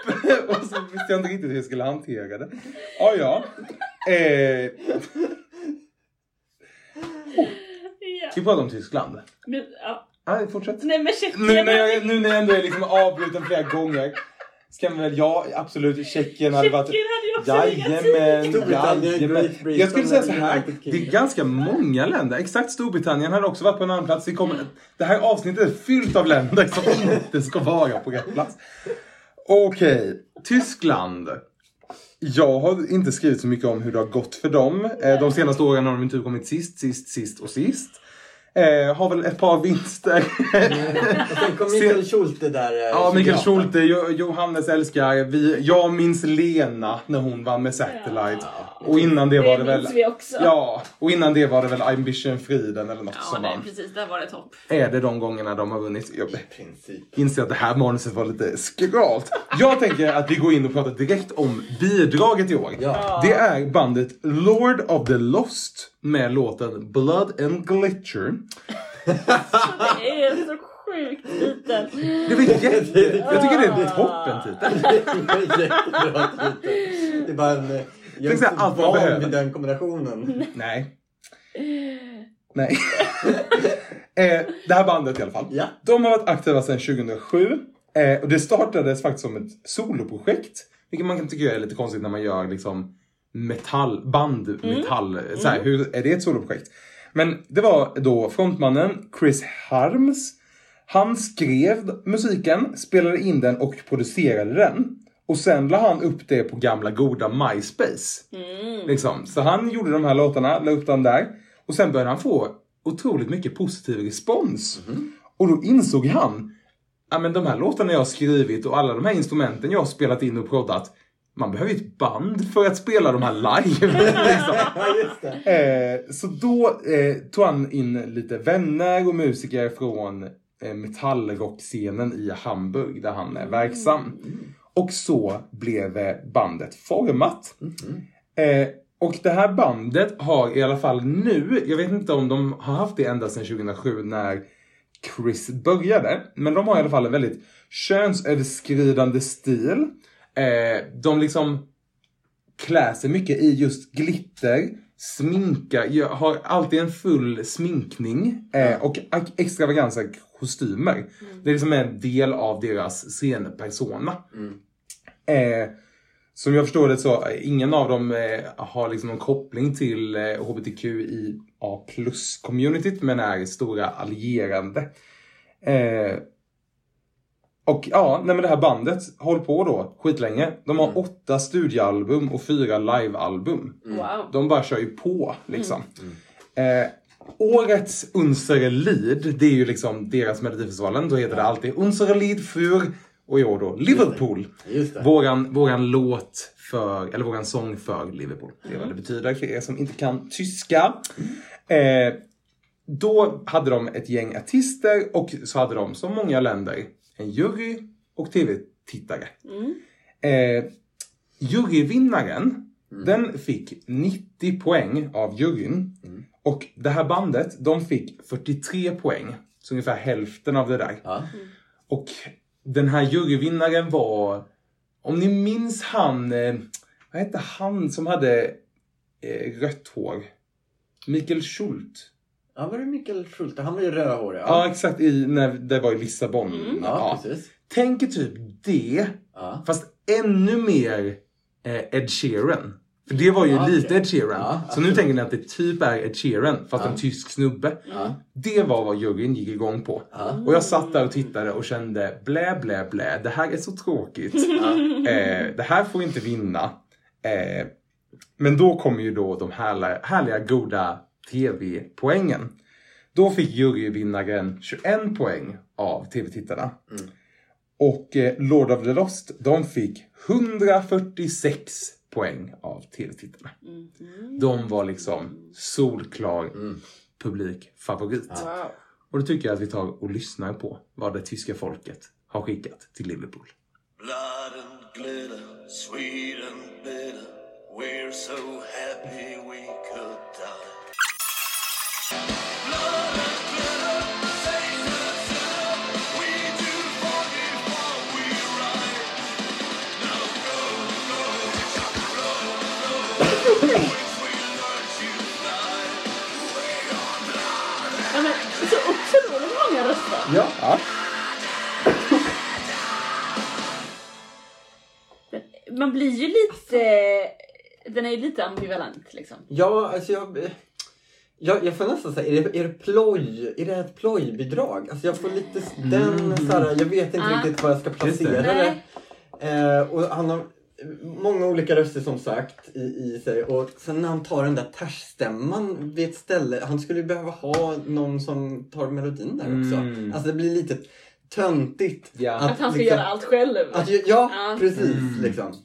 och så visste jag inte riktigt hur jag skulle hantera det. Ja, ja. Eh, Ja. vi pratar om Tyskland. Men, ja. Nej, fortsätt. Nej men shit. Nu när jag, nu när jag ändå är liksom avbruten flera gånger. Ska man väl, ja absolut, Tjeckien hade varit... Tjeckien hade ju också. Jajamän, Storbritannien, jajamän. Jag skulle säga så här, det är ganska många länder. Exakt, Storbritannien hade också varit på en annan plats. Det, kommer, det här avsnittet är fyllt av länder som inte ska vara på rätt plats. Okej, Tyskland. Jag har inte skrivit så mycket om hur det har gått för dem. Eh, de senaste åren har de inte kommit sist, sist, sist och sist. Eh, har väl ett par vinster. Och sen kom Mikael Schulte där. eh, Ja, Mikael 28. Schulte, Jo- Johannes älskar. Vi, jag minns Lena när hon vann med Satellite. Och innan det var det väl... vi också. Ja, och innan det var det väl Ambition Friden eller något Ja, som nej, vann. precis. Där var det topp. Är det de gångerna de har vunnit? Jag Princip. inser att det här manuset var lite skralt. Jag tänker att vi går in och pratar direkt om bidraget i år. Ja. Det är bandet Lord of the Lost med låten Blood and Glitter. Det är så sjukt liten. Det var jätte... Jag tycker det är en toppentitel. Jättebra titel. Det är bara en... eh, Jag är inte allt van behöver. vid den kombinationen. Nej. Nej. eh, det här bandet i alla fall. Ja. De har varit aktiva sedan 2007. Eh, och det startades faktiskt som ett soloprojekt. Vilket man kan tycka är lite konstigt när man gör liksom metall, band, metall. Så här, hur, är det ett soloprojekt? Men det var då frontmannen Chris Harms. Han skrev musiken, spelade in den och producerade den. Och sen la han upp det på gamla goda MySpace. Liksom. Så han gjorde de här låtarna, la upp dem där. Och sen började han få otroligt mycket positiv respons. Och då insåg han, ja men de här låtarna jag har skrivit och alla de här instrumenten jag har spelat in och proddat. Man behöver ju ett band för att spela de här live. liksom. Ja, just det. Eh, så då eh, tog han in lite vänner och musiker från eh, metallrockscenen i Hamburg där han är verksam. Och så blev eh, bandet format. Eh, och det här bandet har i alla fall nu, jag vet inte om de har haft det ända sedan 2007 när Chris började. Men de har i alla fall en väldigt könsöverskridande stil. Eh, de liksom klär sig mycket i just glitter, sminkar, gör- har alltid en full sminkning eh, och extravaganza kostymer. Det är liksom en del av deras scenpersona. Eh, som jag förstår det så, eh, ingen av dem eh, har liksom någon koppling till eh, HBTQIA plus-communityt men är stora allierande. Eh, och ja, nej men det här bandet håller på då skitlänge. De har åtta studioalbum och fyra livealbum. Wow. De bara kör ju på liksom. Eh, årets Unsere Lied, det är ju liksom deras Melodifestivalen. Då heter det alltid Unsere Lied för, och i år då, Liverpool. Just det. Våran, våran låt för, eller våran sång för Liverpool. Det är vad det betyder för er som inte kan tyska. Eh, då hade de ett gäng artister och så hade de som många länder en jury och tv-tittare. Eh, juryvinnaren, den fick 90 poäng av juryn. Och det här bandet, de fick 43 poäng. Så ungefär hälften av det där. Ja. Och den här juryvinnaren var, om ni minns han, eh, vad hette han som hade eh, rött hår? Mikael Schult. Ja, var det Mikael Schulte? Han var ju rödhårig. Ja, exakt. I, när det var i Lissabon. ja, precis. Tänk er typ det, Ja. fast ännu mer eh, Ed Sheeran. För det var ju Ja, lite. Ed Sheeran. Ja, så nu tänker ni att det typ är Ed Sheeran, fast en tysk snubbe. Ja. Det var vad juryn gick igång på. Och jag satt där och tittade och kände blä, blä, blä. Det här är så tråkigt. Eh, det här får inte vinna. Eh, men då kommer ju då de härliga, härliga goda tv-poängen. Då fick juryvinnaren 21 poäng av tv-tittarna. Och eh, Lord of the Lost, de fick 146 poäng av tv-tittarna. De var liksom solklar publikfavorit. Wow. Och då tycker jag att vi tar och lyssnar på vad det tyska folket har skickat till Liverpool. Blood and glitter, sweet and bitter. We're so happy we could die. Otroligt många röster. Ja. Ja. Man blir ju lite... Den är ju lite ambivalent liksom. Ja, alltså jag... Jag, jag får nästan säga, är det, är det ploj? Är det ett plojbidrag? Alltså jag får lite den så här, jag vet inte Ah. riktigt var jag ska placera det. Nej. Eh, och han har många olika röster som sagt i, i sig. Och sen när han tar den där tersstämman vid ett ställe. Han skulle ju behöva ha någon som tar melodin där också. Mm. Alltså det blir lite töntigt. Ja. Att han ska liksom- göra allt själv. Att, ja, Ja. precis. Liksom.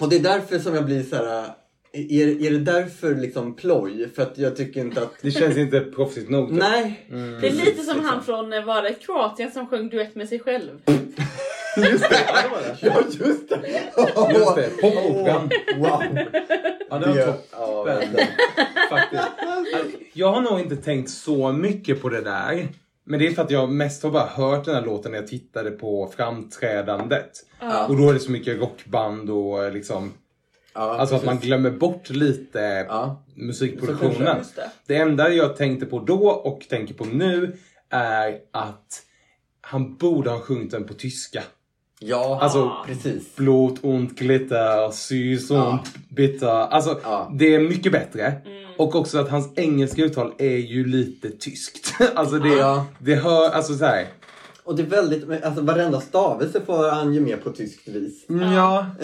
Och det är därför som jag blir så här. Är, är det därför liksom ploj? För att jag tycker inte att... Det känns inte proffsigt nog. typ. Nej! det är lite som liksom. han från, eh, var det Kroatien som sjöng duett med sig själv? Just det! ja, just det! Just det, popoperan. Wow! Ja, det var Det- toppen ja, faktiskt. Jag har nog inte tänkt så mycket på det där. Men det är för att jag mest har bara hört den här låten när jag tittade på framträdandet. Ja. Och då är det så mycket rockband och liksom... Ja, Alltså att man precis. glömmer bort lite Ja. Musikproduktionen. det. Det enda jag tänkte på då och tänker på nu är att han borde ha sjungit den på tyska. Ja, Alltså, precis. Blod und glitter, sys Ja. bitter. Alltså, Ja. det är mycket bättre. Och också att hans engelska uttal är ju lite tyskt. alltså det, Ja. det hör, alltså så här. Och det är väldigt, alltså varenda stavelse får han ju med på tyskt vis. Mm, ja.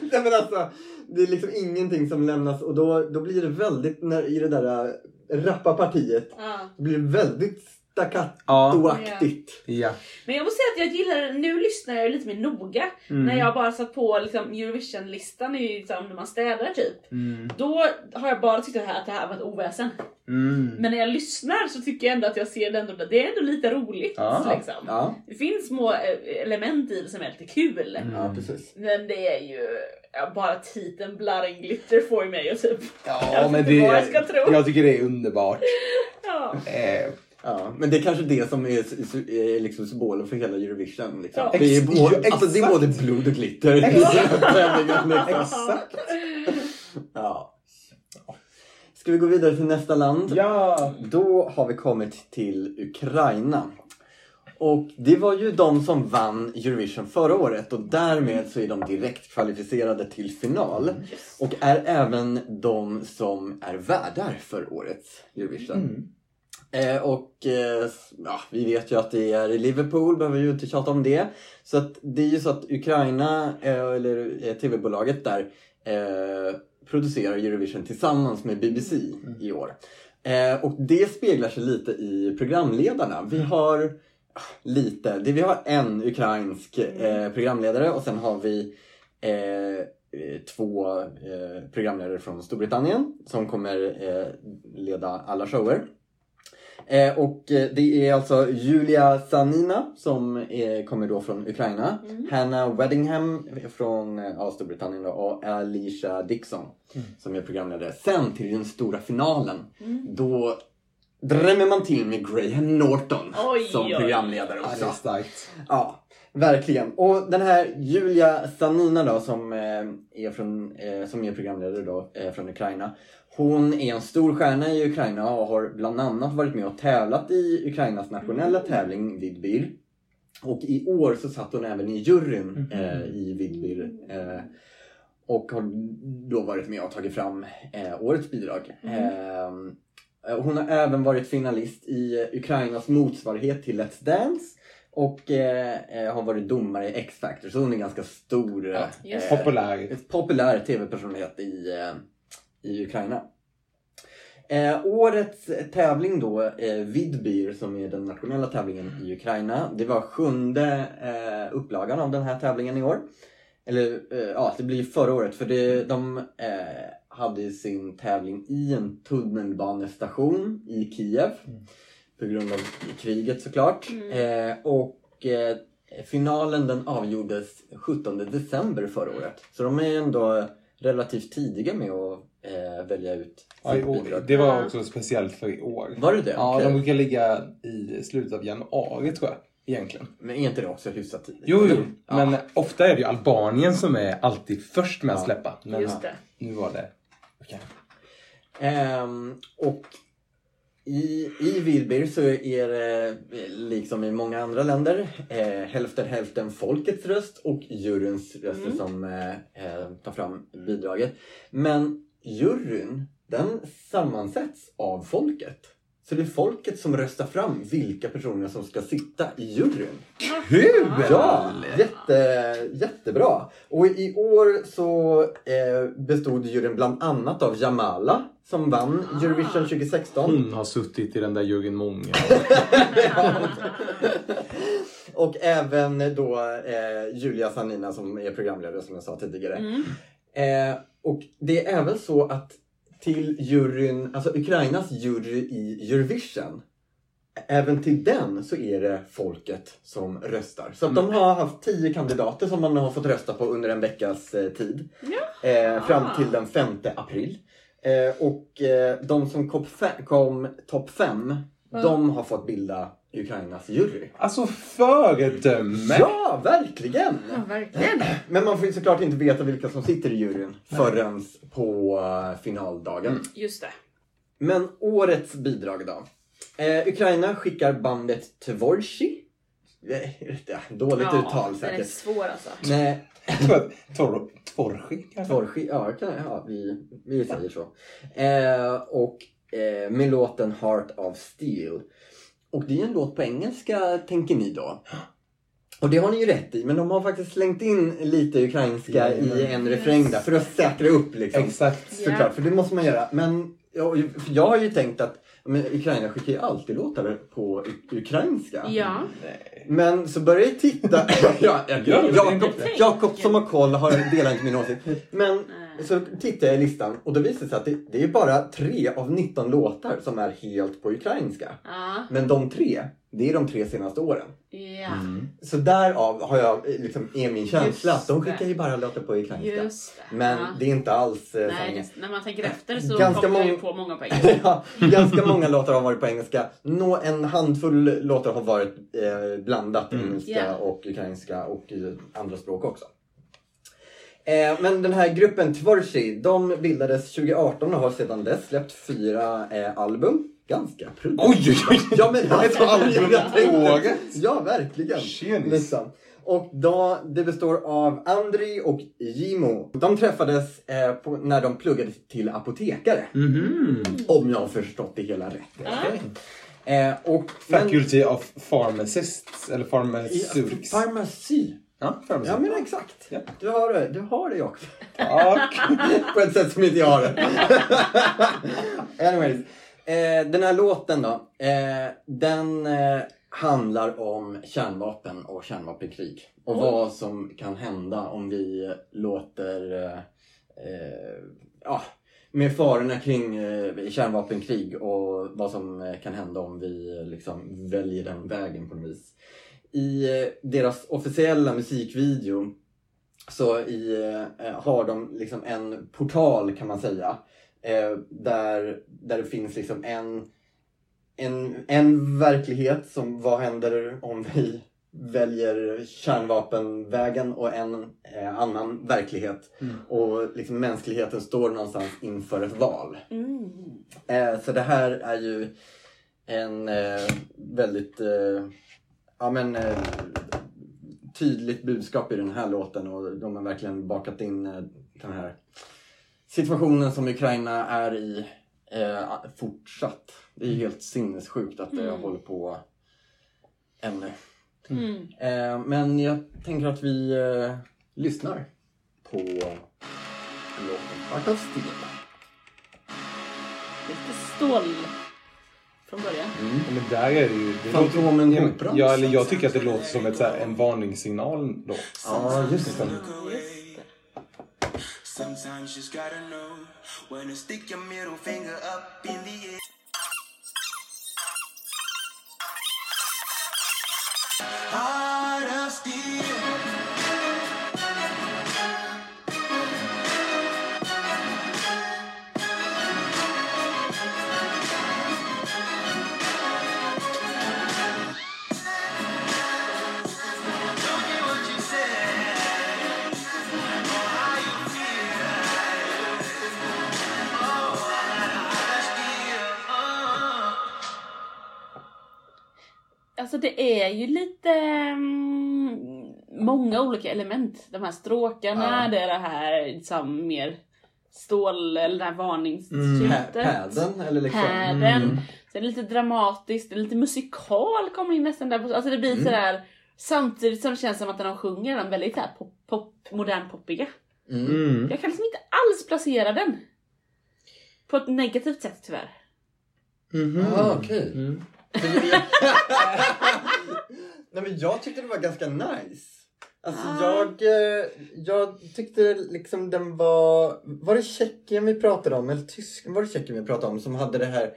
Nej men alltså, det är liksom ingenting som lämnas och då, då blir det väldigt, när, i det där äh, rappa partiet, Ja. det blir väldigt. Staccato-aktigt. ja. Men jag måste säga att jag gillar, nu lyssnar jag lite mer noga. Mm. När jag bara satt på liksom, Eurovision-listan, liksom, när man städar typ. Mm. Då har jag bara tyckt att det här, att det här var ett oväsen. Mm. Men när jag lyssnar så tycker jag ändå att jag ser det ändå, det är ändå lite roligt. Ja. Liksom. Ja, Det finns små eh, element i det som är lite kul. Mm. ja precis. Men det är ju ja, bara titeln Blood Glitter får ju mig att typ... Ja, Jag men det, jag ska tro. jag tycker det är underbart. Ja. Eh, Ja, men det är kanske det som är, är liksom symbolen för hela Eurovision. Liksom. Ja. Det, är både, ja, alltså, det är både blod och glitter i tävlingen. Liksom. exakt. Ja. Ska vi gå vidare till nästa land? Ja. Då har vi kommit till Ukraina. Och det var ju de som vann Eurovision förra året och därmed så är de direkt kvalificerade till final. Och är även de som är värdar för årets Eurovision. Eh, och eh, ja, vi vet ju att det är i Liverpool, behöver ju inte tjata om det. Så att det är ju så att Ukraina, eh, eller eh, tv-bolaget där, eh, producerar Eurovision tillsammans med BBC i år. Eh, och det speglar sig lite i programledarna. Vi har ah, lite, det, vi har en ukrainsk eh, programledare och sen har vi två programledare från Storbritannien som kommer leda alla shower. Eh, och eh, det är alltså Julia Sanina som eh, kommer då från Ukraina. Hanna Weddingham från eh, ja, Storbritannien då, och Alicia Dixon som är programledare. Sen till den stora finalen. Då drämmer man till med Graham Norton Oj, som oj. programledare Ja, också. det är starkt. Ja, verkligen. Och den här Julia Sanina då som, eh, är, från, eh, som är programledare då, eh, från Ukraina. Hon är en stor stjärna i Ukraina och har bland annat varit med och tävlat i Ukrainas nationella tävling Vidbir. Och i år så satt hon även i juryn eh, i Vidbir. Eh, och har då varit med och tagit fram eh, årets bidrag. Eh, hon har även varit finalist i Ukrainas motsvarighet till Let's Dance. Och eh, eh, har varit domare i X-Factor, så hon är ganska stor. Ja, eh, Populär. populär tv-personlighet i, eh, i Ukraina. Eh, årets tävling då, eh, Vidbir som är den nationella tävlingen i Ukraina. Det var sjunde eh, upplagan av den här tävlingen i år. Eller eh, ja, det blir förra året för det, de eh, hade sin tävling i en tunnelbanestation i Kiev. På grund av kriget såklart. Eh, och eh, finalen den avgjordes 17 december förra året. Så de är ändå relativt tidiga med att eh, välja ut Ja, sitt bidrag. Det var också speciellt för i år. Var det det? Ja, Okej. de brukar ligga i slutet av januari tror jag. Egentligen. Men är inte det också hyfsat tidigt? Jo, jo. Ja. Men ofta är det ju Albanien som är alltid först med att släppa. Men Just det. nu var det... Okej. Ehm, och i, i Vidbir så är det, eh, liksom i många andra länder, eh, hälften hälften folkets röst och juryns röster som eh, eh, tar fram bidraget. Men juryn, den sammansätts av folket. Så det är folket som röstar fram vilka personer som ska sitta i juryn. Kul! Ja, jätte, jättebra. Och i år så eh, bestod juryn bland annat av Jamala som vann Eurovision 2016. Hon har suttit i den där juryn många Och även då eh, Julia Sanina som är programledare som jag sa tidigare. Eh, och det är även så att till juryn, alltså Ukrainas jury i Eurovision Även till den så är det folket som röstar. Så de har haft tio kandidater som man har fått rösta på under en veckas eh, tid. Eh, fram till den 5 april. Eh, och eh, de som kom, kom topp fem, de har fått bilda Ukrainas jury. Alltså föredöme! Ja, verkligen! Ja, verkligen. Men man får ju såklart inte veta vilka som sitter i juryn förrän på eh, finaldagen. Just det. Men årets bidrag då? Eh, Ukraina skickar bandet Tvorchi. Eh, ja, Dåligt uttal den är säkert. svår alltså. Nej, Tor- Tvorchi kanske? Tvorchi, ja, kan, ja vi, vi säger så. Eh, och eh, med låten Heart of Steel. Och det är en låt på engelska, tänker ni då. Och det har ni ju rätt i, men de har faktiskt slängt in lite ukrainska i en refräng där för att säkra upp liksom. Exakt. Såklart, för det måste man göra. Men jag, jag har ju tänkt att men Ukraina skickar ju alltid låtar på ukrainska. Ja. Men så började jag titta. ja, Jakob, Jakob som har koll har delar inte min åsikt. Men så tittade jag i listan och då visade det sig att det, det är bara tre av 19 låtar som är helt på ukrainska. Ja. Men de tre, det är de tre senaste åren. Ja. Så därav har jag eh, liksom, är min känsla att de skickar ju bara låtar på ukrainska. Just det. Men ja. det är inte alls eh, Nej, just, när man tänker efter så Ganska kommer man ju många- på många poäng. ja, ganska många låtar har varit på engelska. Nå, en handfull låtar har varit eh, blandat engelska Ja. och ukrainska och eh, andra språk också. Eh, men den här gruppen Tvorsi, de bildades 2018 och har sedan dess släppt fyra eh, album. Ganska produktivt. Oj, oj, oj. Ja men alltså, album jag tänkte- året. Ja verkligen. Tjenis. Liksom. Och då, det består av Andri och Jimo. De träffades eh, på, när de pluggade till apotekare. Mhm. Om jag har förstått det hela rätt. Okej. Eh, och, men- Faculty of Pharmacists, eller Pharmaceutics. Farmacy. Ja. Ja men exakt. Ja. Du har det, du har det Jakob. Tack. På ett sätt som inte jag har det. Anyways. Eh, den här låten då. Eh, den eh, handlar om kärnvapen och kärnvapenkrig. Och vad som kan hända om vi låter eh, eh, ja, med farorna kring eh, kärnvapenkrig och vad som eh, kan hända om vi liksom väljer den vägen på något vis. I eh, deras officiella musikvideo så i, eh, har de liksom en portal kan man säga. Eh, där, där det finns liksom en, en, en verklighet som vad händer om vi väljer kärnvapenvägen och en eh, annan verklighet. Och liksom mänskligheten står någonstans inför ett val. Mm. Eh, så det här är ju en eh, väldigt eh, ja, men, eh, tydligt budskap i den här låten och de har verkligen bakat in eh, den här situationen som Ukraina är i eh, fortsatt. Det är ju helt sinnessjukt att det håller på ännu. Mm. Eh, men jag tänker att vi eh, lyssnar på låten Art of Steel. Lite stål från början. Ja, Men där är det ju... Det Fantomen låter, Operan. ja, eller jag tycker att det låter som ett, så här, en varningssignal då. Ja, just det. Just det. Sometimes you just gotta know when to stick your middle finger up in the air. Heart of steel. Alltså det är ju lite mm, många olika element. De här stråkarna, Ja. det är det här liksom mer stål eller det här Pä- varningsskjutet. Päden eller liksom. Häden. Mm. Sen är det lite dramatiskt, det är lite musikal kommer in nästan där. Alltså det blir Mm. sådär Samtidigt som det känns som att när de sjunger de väldigt här pop, pop, modern poppiga. Mm. Mm. Jag kan liksom inte alls placera den. På ett negativt sätt tyvärr. Mhm. Ah, okej. Mm. Nej men jag tyckte det var ganska nice. Alltså Ah. jag, eh, jag tyckte liksom den var... Var det Tjeckien vi pratade om? Eller Tyskland? Var det Tjeckien vi pratade om? Som hade det här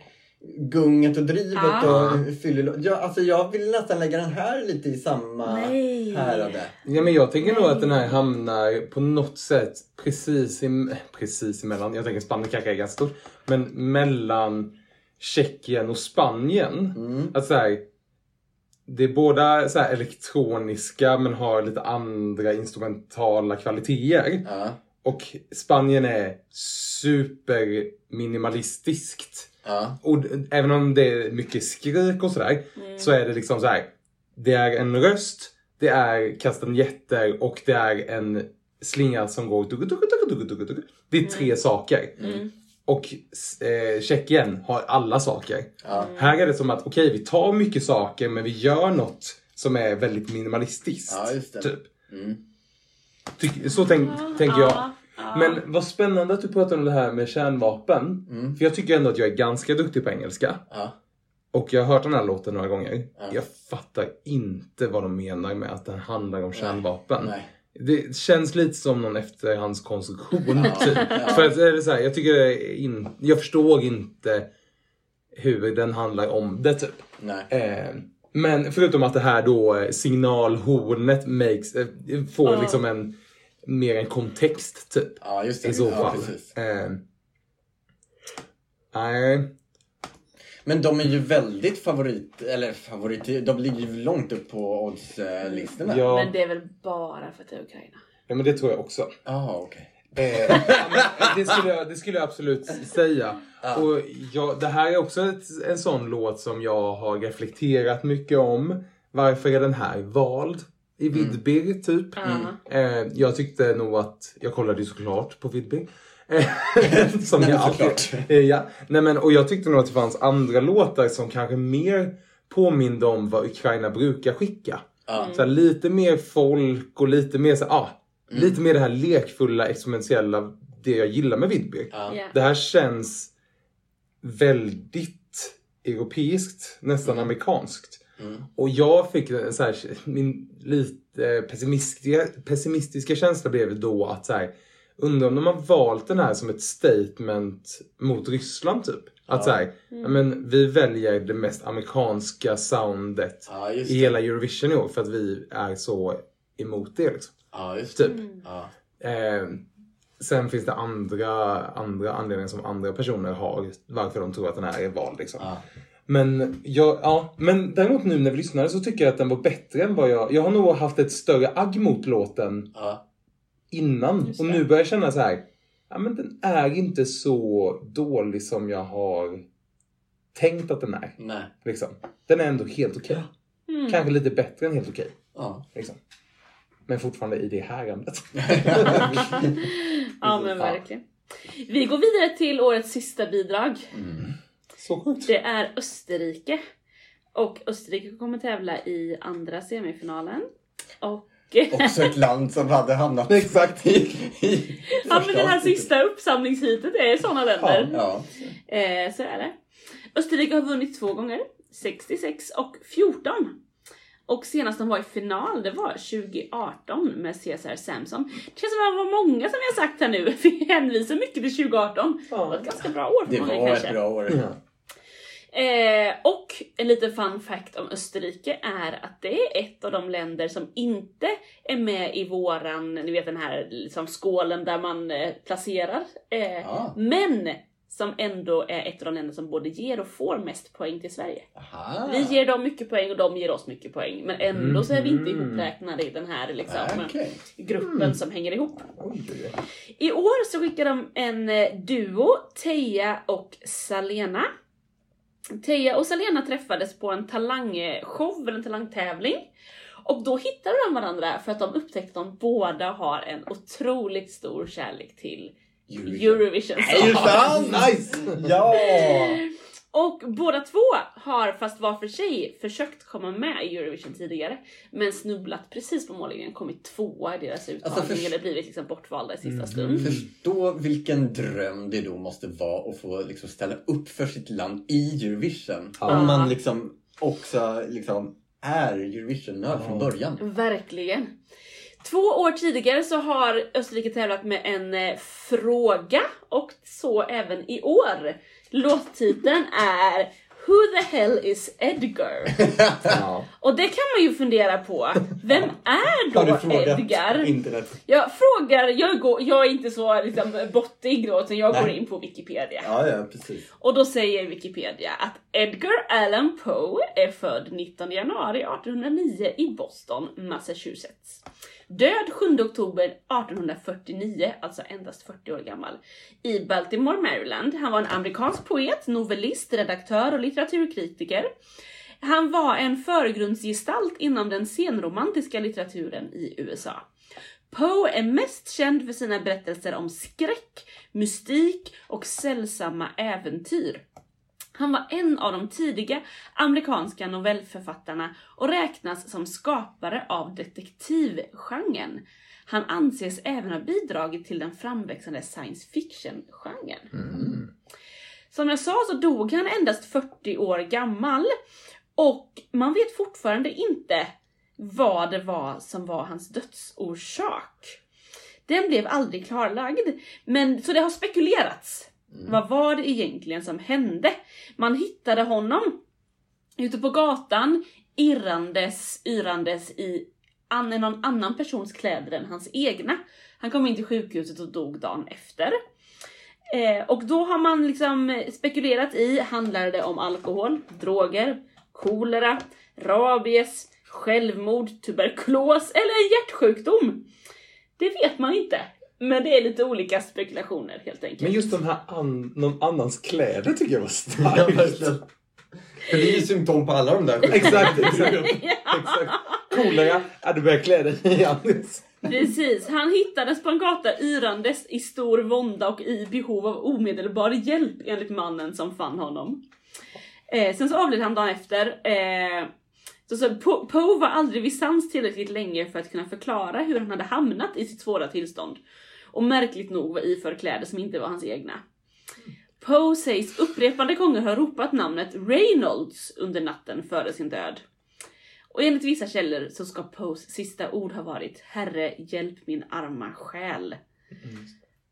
gunget och drivet Ah. och fyllelo. Ja, alltså jag vill nästan lägga den här lite i samma Nej. härade. Ja, men jag tänker nog Nej. att den här hamnar på något sätt precis, i, precis emellan. Jag tänker Spanien kanske är ganska stort. Men mellan Tjeckien och Spanien. Mm. Att så här, det är båda så här elektroniska men har lite andra instrumentala kvaliteter. Ja. Och Spanien är superminimalistiskt. Ja. Och även om det är mycket skrik och sådär så är det liksom så här. Det är en röst, det är kastanjetter och det är en slinga som går... Det är tre saker. Och eh, Tjeckien har alla saker. Ja. Här är det som att okej, vi tar mycket saker men vi gör något som är väldigt minimalistiskt. Ja, just det. Typ. Mm. Tyck, så tänk, tänker jag. Ja. Men vad spännande att du pratar om det här med kärnvapen. Mm. För jag tycker ändå att jag är ganska duktig på engelska. Och jag har hört den här låten några gånger. Ja. Jag fattar inte vad de menar med att den handlar om kärnvapen. Nej. Det känns lite som någon efterhandskonstruktion. Typ. För att, är det så här, jag tycker in, jag förstår inte hur den handlar om det typ. Eh, men förutom att det här då eh, signalhornet makes, eh, får Ja. liksom en mer en kontext typ. Ja, just det. I så fall. Eh, Nej. Men de är ju väldigt favorit, eller favorit, de ligger ju långt upp på oddslistorna. Ja. Men det är väl bara för att det är Ukraina. ja, men det tror jag också. Jaha, okej. Eh, det, skulle jag, det skulle jag absolut säga. Ja. Och jag, det här är också ett, en sån låt som jag har reflekterat mycket om. Varför är den här vald i Vidbir typ? Ja. Eh, jag tyckte nog att, jag kollade ju såklart på Vidbir. Eh, som jag alltid, eh, ja. Nej, men, och jag tyckte nog att det fanns andra låtar som kanske mer påminde om vad Ukraina brukar skicka. Ja. Så här, lite mer folk och lite mer så ah, lite mer det här lekfulla, experimentella, det jag gillar med. Ja. Ja. Det här känns väldigt europeiskt, nästan amerikanskt. Mm. Och jag fick en så här, min lite pessimistiska, pessimistiska känsla blev då att så här, undrar om de har valt den här som ett statement mot Ryssland typ. Att Ja. så här, ja, men vi väljer det mest amerikanska soundet Ja, i det. hela Eurovision i år för att vi är så emot det liksom. Ja, just det. Typ. Ja. Eh, sen finns det andra, andra anledningar som andra personer har varför de tror att den här är vald. Liksom. Ja. Men, jag, ja, men däremot nu när vi lyssnade så tycker jag att den var bättre än vad jag... Jag har nog haft ett större agg mot låten Ja. Innan. Och nu börjar jag känna så här. Ja men den är inte så dålig som jag har tänkt att den är. Nej. Liksom. Den är ändå helt okej. Mm. Kanske lite bättre än helt okej. Ja. Liksom. Men fortfarande i det härandet. Ja men verkligen. Vi går vidare till årets sista bidrag. Så sjukt. Det är Österrike. Och Österrike kommer tävla i andra semifinalen. Och Också ett land som hade hamnat Exakt. i, i ja, men det här avsnittet. sista uppsamlingsheatet är sådana länder. Ja. Eh, så är det. Österrike har vunnit två gånger. 66 och 14. Och senast de var i final, det var 2018 med Cesar Samson. Det känns som att det var många som vi har sagt här nu. Vi hänvisar mycket till 2018. Det var ett ganska bra år för Det många var kanske. ett bra år. Ja. Eh, och en liten fun fact om Österrike är att det är ett av de länder som inte är med i våran, ni vet den här liksom skålen där man eh, placerar. Eh, Ja. Men som ändå är ett av de länder som både ger och får mest poäng till Sverige. Aha. Vi ger dem mycket poäng och de ger oss mycket poäng. Men ändå så är vi inte Mhm. ihopräknade i den här liksom, Ah, Okej. gruppen som hänger ihop. Oj. I år så skickar de en eh, duo, Teija och Salena. Teija och Salena träffades på en talangshow, eller en talangtävling. Och då hittade de varandra för att de upptäckte att de båda har en otroligt stor kärlek till Eurovision. Är det sant? Nice! Ja! Och båda två har, fast var för sig, försökt komma med i Eurovision tidigare. Men snubblat precis på mållinjen, kommit tvåa i deras uttagning Alltså, för- eller blivit liksom bortvalda i sista Mhm. stund. Förstå vilken dröm det då måste vara att få liksom ställa upp för sitt land i Eurovision. Ja. Om man liksom också liksom är Eurovision-nörd från Ja. början. Verkligen. Två år tidigare så har Österrike tävlat med en eh, fråga och så även i år. Låttiteln är Who the hell is Edgar? Ja. Och det kan man ju fundera på. Vem är Har du då frågat Edgar? internet? Jag frågar, jag, går, jag är inte så liksom, bottig då, utan jag går Nej. in på Wikipedia. Ja, ja, precis. Och då säger Wikipedia att Edgar Allan Poe är född 19 januari 1809 i Boston, Massachusetts. Död 7 oktober 1849, alltså endast 40 år gammal, i Baltimore, Maryland. Han var en amerikansk poet, novellist, redaktör och litteraturkritiker. Han var en förgrundsgestalt inom den senromantiska litteraturen i USA. Poe är mest känd för sina berättelser om skräck, mystik och sällsamma äventyr. Han var en av de tidiga amerikanska novellförfattarna och räknas som skapare av detektivgenren. Han anses även ha bidragit till den framväxande science fiction-genren. Som jag sa så dog han endast 40 år gammal och man vet fortfarande inte vad det var som var hans dödsorsak. Den blev aldrig klarlagd, men så det har spekulerats. Mm. Vad var det egentligen som hände? Man hittade honom ute på gatan, irrandes, yrandes i an, någon annan persons kläder än hans egna. Han kom in till sjukhuset och dog dagen efter. Eh, och då har man liksom spekulerat i, handlar det om alkohol, droger, kolera, rabies, självmord, tuberkulos eller en hjärtsjukdom? Det vet man inte. Men det är lite olika spekulationer helt enkelt. Men just de här an, någon annans kläder tycker jag var Ja, starkt. verkligen. För det är ju symptom på alla de där exakt, exakt. exakt. Kolera, ja, du börjar klä dig i Anders. Precis, han hittades på en gata yrandes i stor vånda och i behov av omedelbar hjälp enligt mannen som fann honom. Eh, sen så avled han dagen efter. Eh, så, så Po- Poe var aldrig vid sans tillräckligt länge för att kunna förklara hur han hade hamnat i sitt svåra tillstånd. Och märkligt nog var iförd kläder som inte var hans egna. Poe sägs upprepade gånger ha ropat namnet Reynolds under natten före sin död. Och enligt vissa källor så ska Poes sista ord ha varit Herre, hjälp min arma själ. Mm.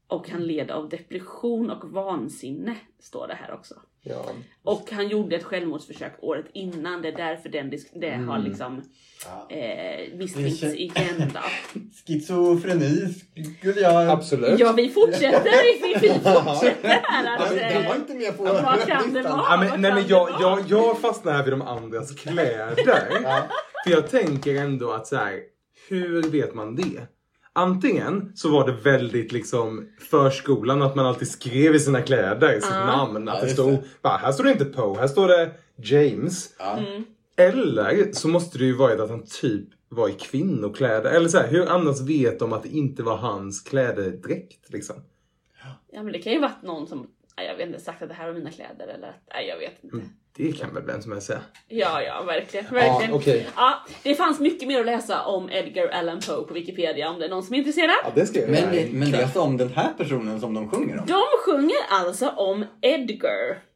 Och han led av depression och vansinne, står det här också. Ja. Och han gjorde ett självmordsförsök året innan, det är därför den disk- det har liksom Ja. eh, misstänkts Det igen då. Schizofreni skulle jag... Absolut. Ja, vi fortsätter, vi, vi fortsätter här. Alltså. Den var inte med på Vad kan det vara? Ja, men, Vad nej, kan men jag, det jag, jag fastnar här vid de andras kläder. Ja. För jag tänker ändå att så här, hur vet man det? Antingen så var det väldigt liksom förskolan att man alltid skrev i sina kläder sitt Ja. namn. Att Ja, det stod, bara, här står det inte Poe, här står det James. Ja. Mm. Eller så måste det ju varit att han typ var i kvinnokläder. Eller så här, hur annars vet de att det inte var hans klädedräkt liksom? Ja, men det kan ju varit någon som, jag vet inte, sagt att det här var mina kläder eller att, nej, jag vet inte. Det kan väl vem som helst säga. Ja, ja, verkligen. verkligen. Ja, okej. Ja, det fanns mycket mer att läsa om Edgar Allan Poe på Wikipedia om det är någon som är intresserad. Ja, det ska jag Men, det, men det är alltså om den här personen som de sjunger om? De sjunger alltså om Edgar.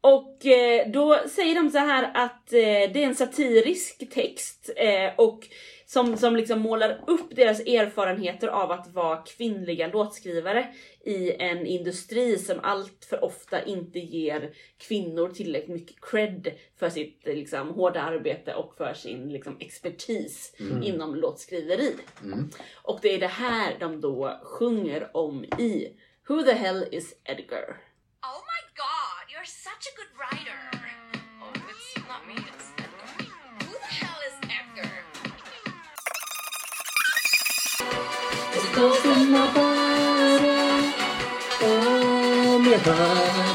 Och eh, då säger de så här att eh, det är en satirisk text eh, och som, som liksom målar upp deras erfarenheter av att vara kvinnliga låtskrivare i en industri som allt för ofta inte ger kvinnor tillräckligt mycket cred för sitt liksom, hårda arbete och för sin liksom, expertis inom låtskriveri. Och det är det här de då sjunger om i Who the hell is Edgar? Oh my god, you're such a good writer. Oh, it's not me, it's Edgar. Who the hell is Edgar? Edgar?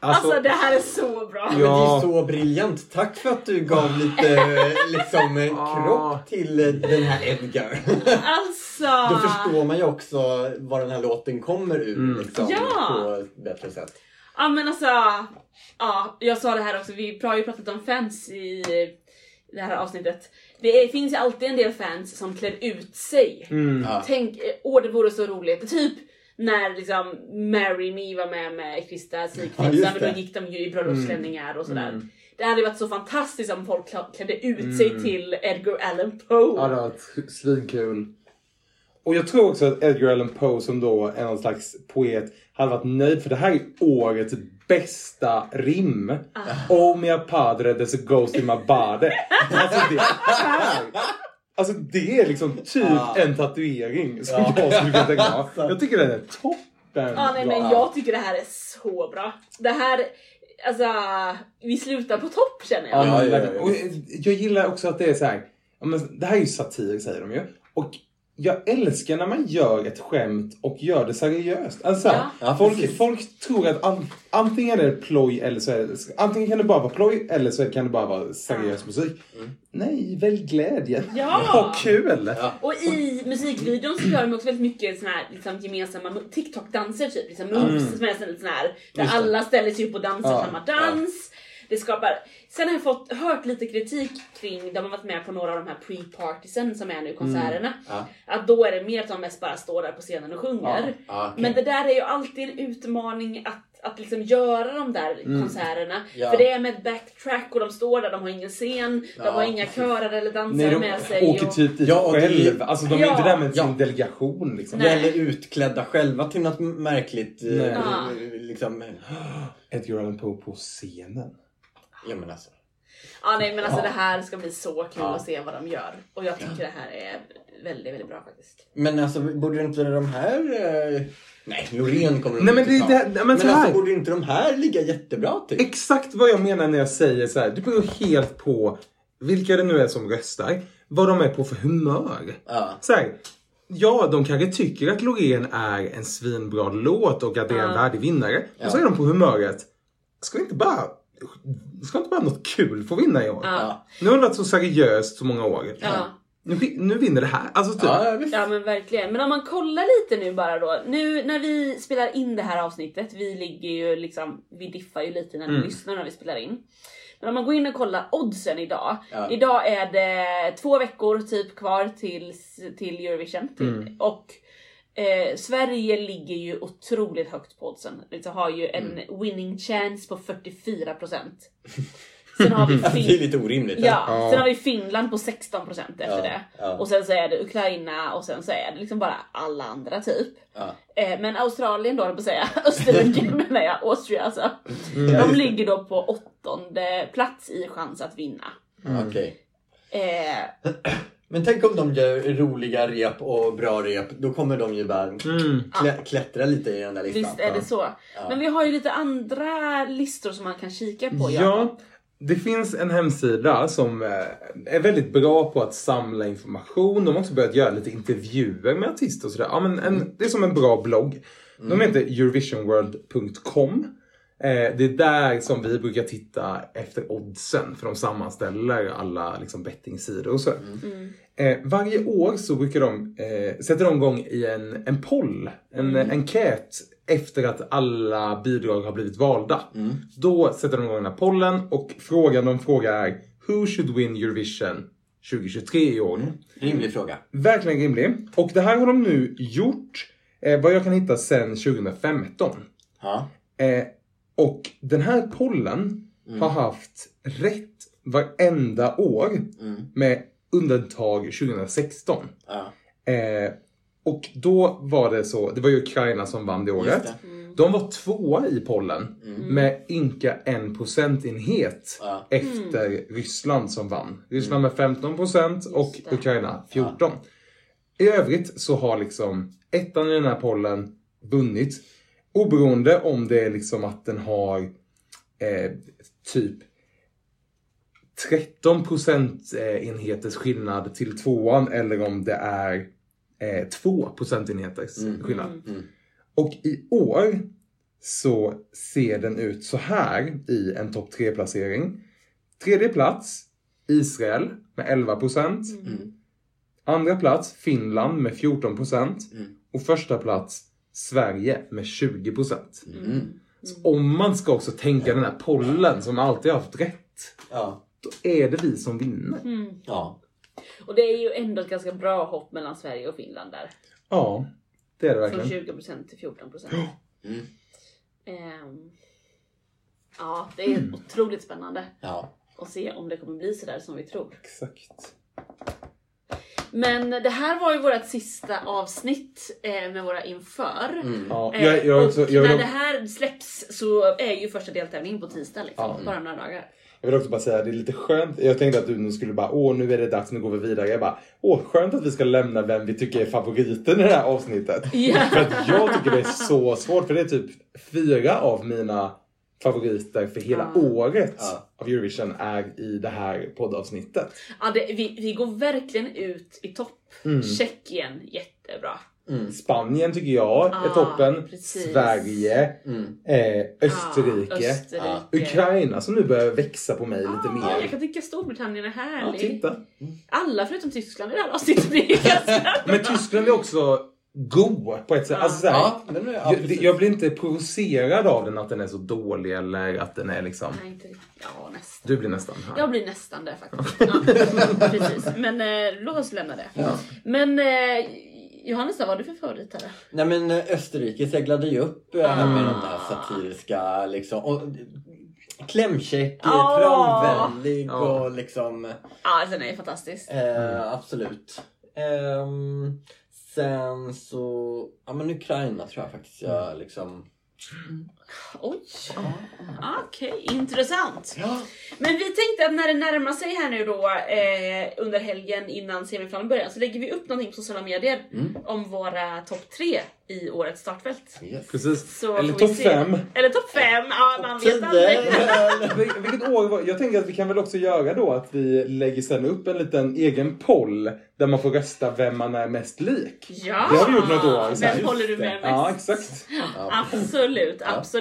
Alltså, det här är så bra! Men det är Ja. så briljant. Tack för att du gav lite liksom, eh, kropp till eh, den här Edgar. Alltså! Då förstår man ju också var den här låten kommer ur liksom, Ja. på ett bättre sätt. Ja men alltså, ja, jag sa det här också, vi har ju pratat om fans i det här avsnittet. Det är, finns ju alltid en del fans som klär ut sig. Mm. Ja. Tänk, åh det vore så roligt. Typ när liksom Marry Me var med med Krista Ja, Sigfridsson och då gick de ju i bröllopsklänningar och sådär. Det hade varit så fantastiskt om folk klädde ut sig till Edgar Allan Poe. Ja, det var ett svinkul. Och jag tror också att Edgar Allan Poe som då är någon slags poet hade varit nöjd för det här är årets bästa rim. Oh mia padre, there's a ghost in my body. Alltså det, alltså det är liksom typ Ah. en tatuering som jag skulle kunna tänka mig ha. Jag tycker den är toppen. Ja, nej, men jag tycker det här är så bra. Det här, alltså, vi slutar på topp känner jag. Ja, Ja, ja, ja. Och jag gillar också att det är så här. Ja, men det här är ju satir säger de ju. Och jag älskar när man gör ett skämt och gör det seriöst. Alltså, Ja. Folk, folk tror att an, antingen är det ploj eller så är det, antingen kan det bara vara ploj eller så kan det bara vara seriös musik. Nej, välj glädjen. Ja. Ha kul! Ja. Och i musikvideon så gör de också väldigt mycket såna här liksom, gemensamma TikTok-danser typ. Liksom moves som är sån sån här, där Just alla ställer sig upp och dansar Ja, samma dans. Det skapar... Sen har jag fått, hört lite kritik kring, de har varit med på några av de här pre-partisen som är nu i konserterna. Ja. Att då är det mer att de mest bara står där på scenen och sjunger. Ja, okej. Men det där är ju alltid en utmaning att, att liksom göra de där konserterna. Mm. Ja. För det är med ett backtrack och de står där, de har ingen scen, de Ja, har inga körer eller dansare Nej, de med sig. åker och... typ dit Ja, själv. Alltså de är Ja. inte där med sin Ja. delegation liksom. Nej. Eller utklädda själva till något märkligt. eh, Nej. Ja. Liksom, Edgar Allan Poe på scenen. Ja men alltså. Ja nej men alltså Ja. det här ska bli så kul Ja. att se vad de gör. Och jag tycker det här är väldigt, väldigt bra faktiskt. Men alltså borde inte de här... Eh... Nej, Loreen kommer de Nej, men inte det- det- men men så här- alltså borde inte de här ligga jättebra till? Exakt vad jag menar när jag säger så här. Det beror helt på vilka det nu är som röstar. Vad de är på för humör. Ja. Så här, ja, de kanske tycker att Loreen är en svinbra låt och att det är en Ja. värdig vinnare. Ja. Och så är de på humöret. Ska vi inte bara... Ska inte bara något kul få vinna i år? Ja. Nu har det varit så seriöst så många år. Ja. Nu, vi- nu vinner det här. Alltså typ. Ja. Ja men verkligen. Men om man kollar lite nu bara då. Nu när vi spelar in det här avsnittet, vi ligger ju liksom, vi diffar ju lite när ni Mm. lyssnar när vi spelar in. Men om man går in och kollar oddsen idag. Ja. Idag är det två veckor typ kvar till, till Eurovision. Till, Mm. Och eh, Sverige ligger ju otroligt högt på oddsen. Det har ju en Mm. winning chance på 44%. Sen har vi det är lite orimligt. Ja, Ja. sen har vi Finland på 16% efter Ja, det. ja. Och sen så är det Ukraina och sen så är det liksom bara alla andra typ. Eh, men Australien då, på säga. Österrike menar jag, Austria alltså. De ligger då på åttonde plats i chans att vinna. Okej. Eh, Men tänk om de gör roliga rep och bra rep. Då kommer de ju bara Mm. klä, klättra lite i den där listan. visst är det så. Ja. Men vi har ju lite andra listor som man kan kika på. Ja, det finns en hemsida som eh, är väldigt bra på att samla information. De har också börjat göra lite intervjuer med artister och sådär. Ja, men en, det är som en bra blogg. De heter eurovisionworld.com. Eh, det är där som vi brukar titta efter oddsen för de sammanställer alla liksom, bettingsidor och så. Eh, varje år så brukar de eh, sätta de igång i en, en poll, en mm. enkät efter att alla bidrag har blivit valda. Då sätter de igång den här pollen och frågan de frågar är Who should win Eurovision 2023 i år? Rimlig fråga. Verkligen rimlig. Och det här har de nu gjort, eh, vad jag kan hitta, sedan 2015. Ja. Eh, och den här pollen har haft rätt varenda år med undantag 2016. Ja. Eh, och då var det så, det var ju Ukraina som vann det året. Just De var tvåa i pollen med ynka en procentenhet Ja. efter Ryssland som vann. Ryssland med 15 procent och det. Ukraina 14. I övrigt så har liksom ettan i den här pollen vunnit. Oberoende om det är liksom att den har eh, typ 13 procentenheters skillnad till tvåan eller om det är eh, 2 procentenheters skillnad. Och i år så ser den ut så här i en topp 3-placering. Tredje plats Israel med 11 procent. Andra plats Finland med 14 procent. Och första plats Sverige med 20 procent. Så Om man ska också tänka den här pollen som alltid har haft rätt. Ja. Då är det vi som vinner. Ja. Och det är ju ändå ett ganska bra hopp mellan Sverige och Finland där. Ja, det är det Från verkligen. 20% till 14%. Mm. Ehm, ja, det är otroligt spännande Ja. att se om det kommer bli sådär som vi tror. Exakt. Men det här var ju vårt sista avsnitt eh, med våra inför. Ja, Eh, jag, jag, och också, jag, vill när det här släpps så är ju första deltävlingen på tisdag liksom. Ja. Bara några dagar. jag vill också bara säga det är lite skönt. Jag tänkte att du nu skulle bara, åh nu är det dags, nu går vi vidare. Jag bara, åh skönt att vi ska lämna vem vi tycker är favoriten i det här avsnittet. Ja. För att jag tycker det är så svårt, för det är typ fyra av mina favoriter för hela Ja. året Ja. av Eurovision är i det här poddavsnittet. Ja, det, vi, vi går verkligen ut i topp. Mm. Tjeckien, jättebra. Spanien tycker jag är Ah, toppen. precis. Sverige. Mm. Eh, Österrike. Ah, Österrike. Ja. Ukraina som nu börjar växa på mig lite Ja, jag mer. kan tycka Storbritannien är Ja, härlig. Alla förutom Tyskland i det här avsnittet Men Tyskland är också god på ett sätt. Ja. Alltså, så här, Ja, men, ja, jag, det- jag blir inte provocerad av den att den är så dålig eller att den är liksom... Nej, inte. Ja, nästan. Du blir nästan här. Jag blir nästan där faktiskt. Ja, precis. Men eh, låt oss lämna det. Men eh, Johannes, vad har du för favoritare? Nej men eh, Österrike seglade ju upp eh, Ah. med den där satiriska liksom. Och, klämkäck, Ah. kravvänlig och liksom Ja, den är fantastisk. eh, absolut. Ehm, sen så, ja men Ukraina tror jag faktiskt jag liksom. Oj. Okej, intressant. Ja. Men vi tänkte att när det närmar sig här nu då eh, under helgen innan semifinalen börjar så lägger vi upp någonting på sociala medier om våra topp tre i årets startfält. Yes. Precis. Så Eller topp fem. Eller topp fem, ja man vet aldrig. Vil- Vilket år var Jag tänker att vi kan väl också göra då att vi lägger sen upp en liten egen poll där man får rösta vem man är mest lik. Ja! Det har vi gjort något år. Vem håller du med mest? Ja, exakt. Absolut, absolut.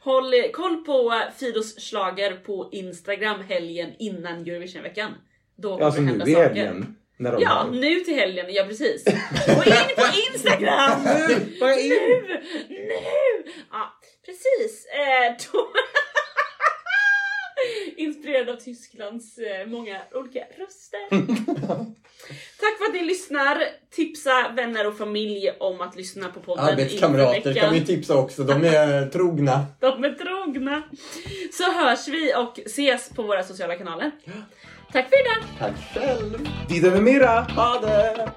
Håll koll på Fidos slager på Instagram helgen innan Eurovisionveckan. Då kommer Alltså det hända saker. helgen. När de Ja, har- nu till helgen. Ja, precis. Gå in på Instagram! Nu! Nu! Nu! Ja, precis. Eh, då... Inspirerad av Tysklands eh, många olika röster. Tack för att ni lyssnar. Tipsa vänner och familj om att lyssna på podden Arbetskamrater kan vi tipsa också, de är trogna. De är trogna. Så hörs vi och ses på våra sociala kanaler. Tack för idag! Tack själv! Dida med mera! Ha det!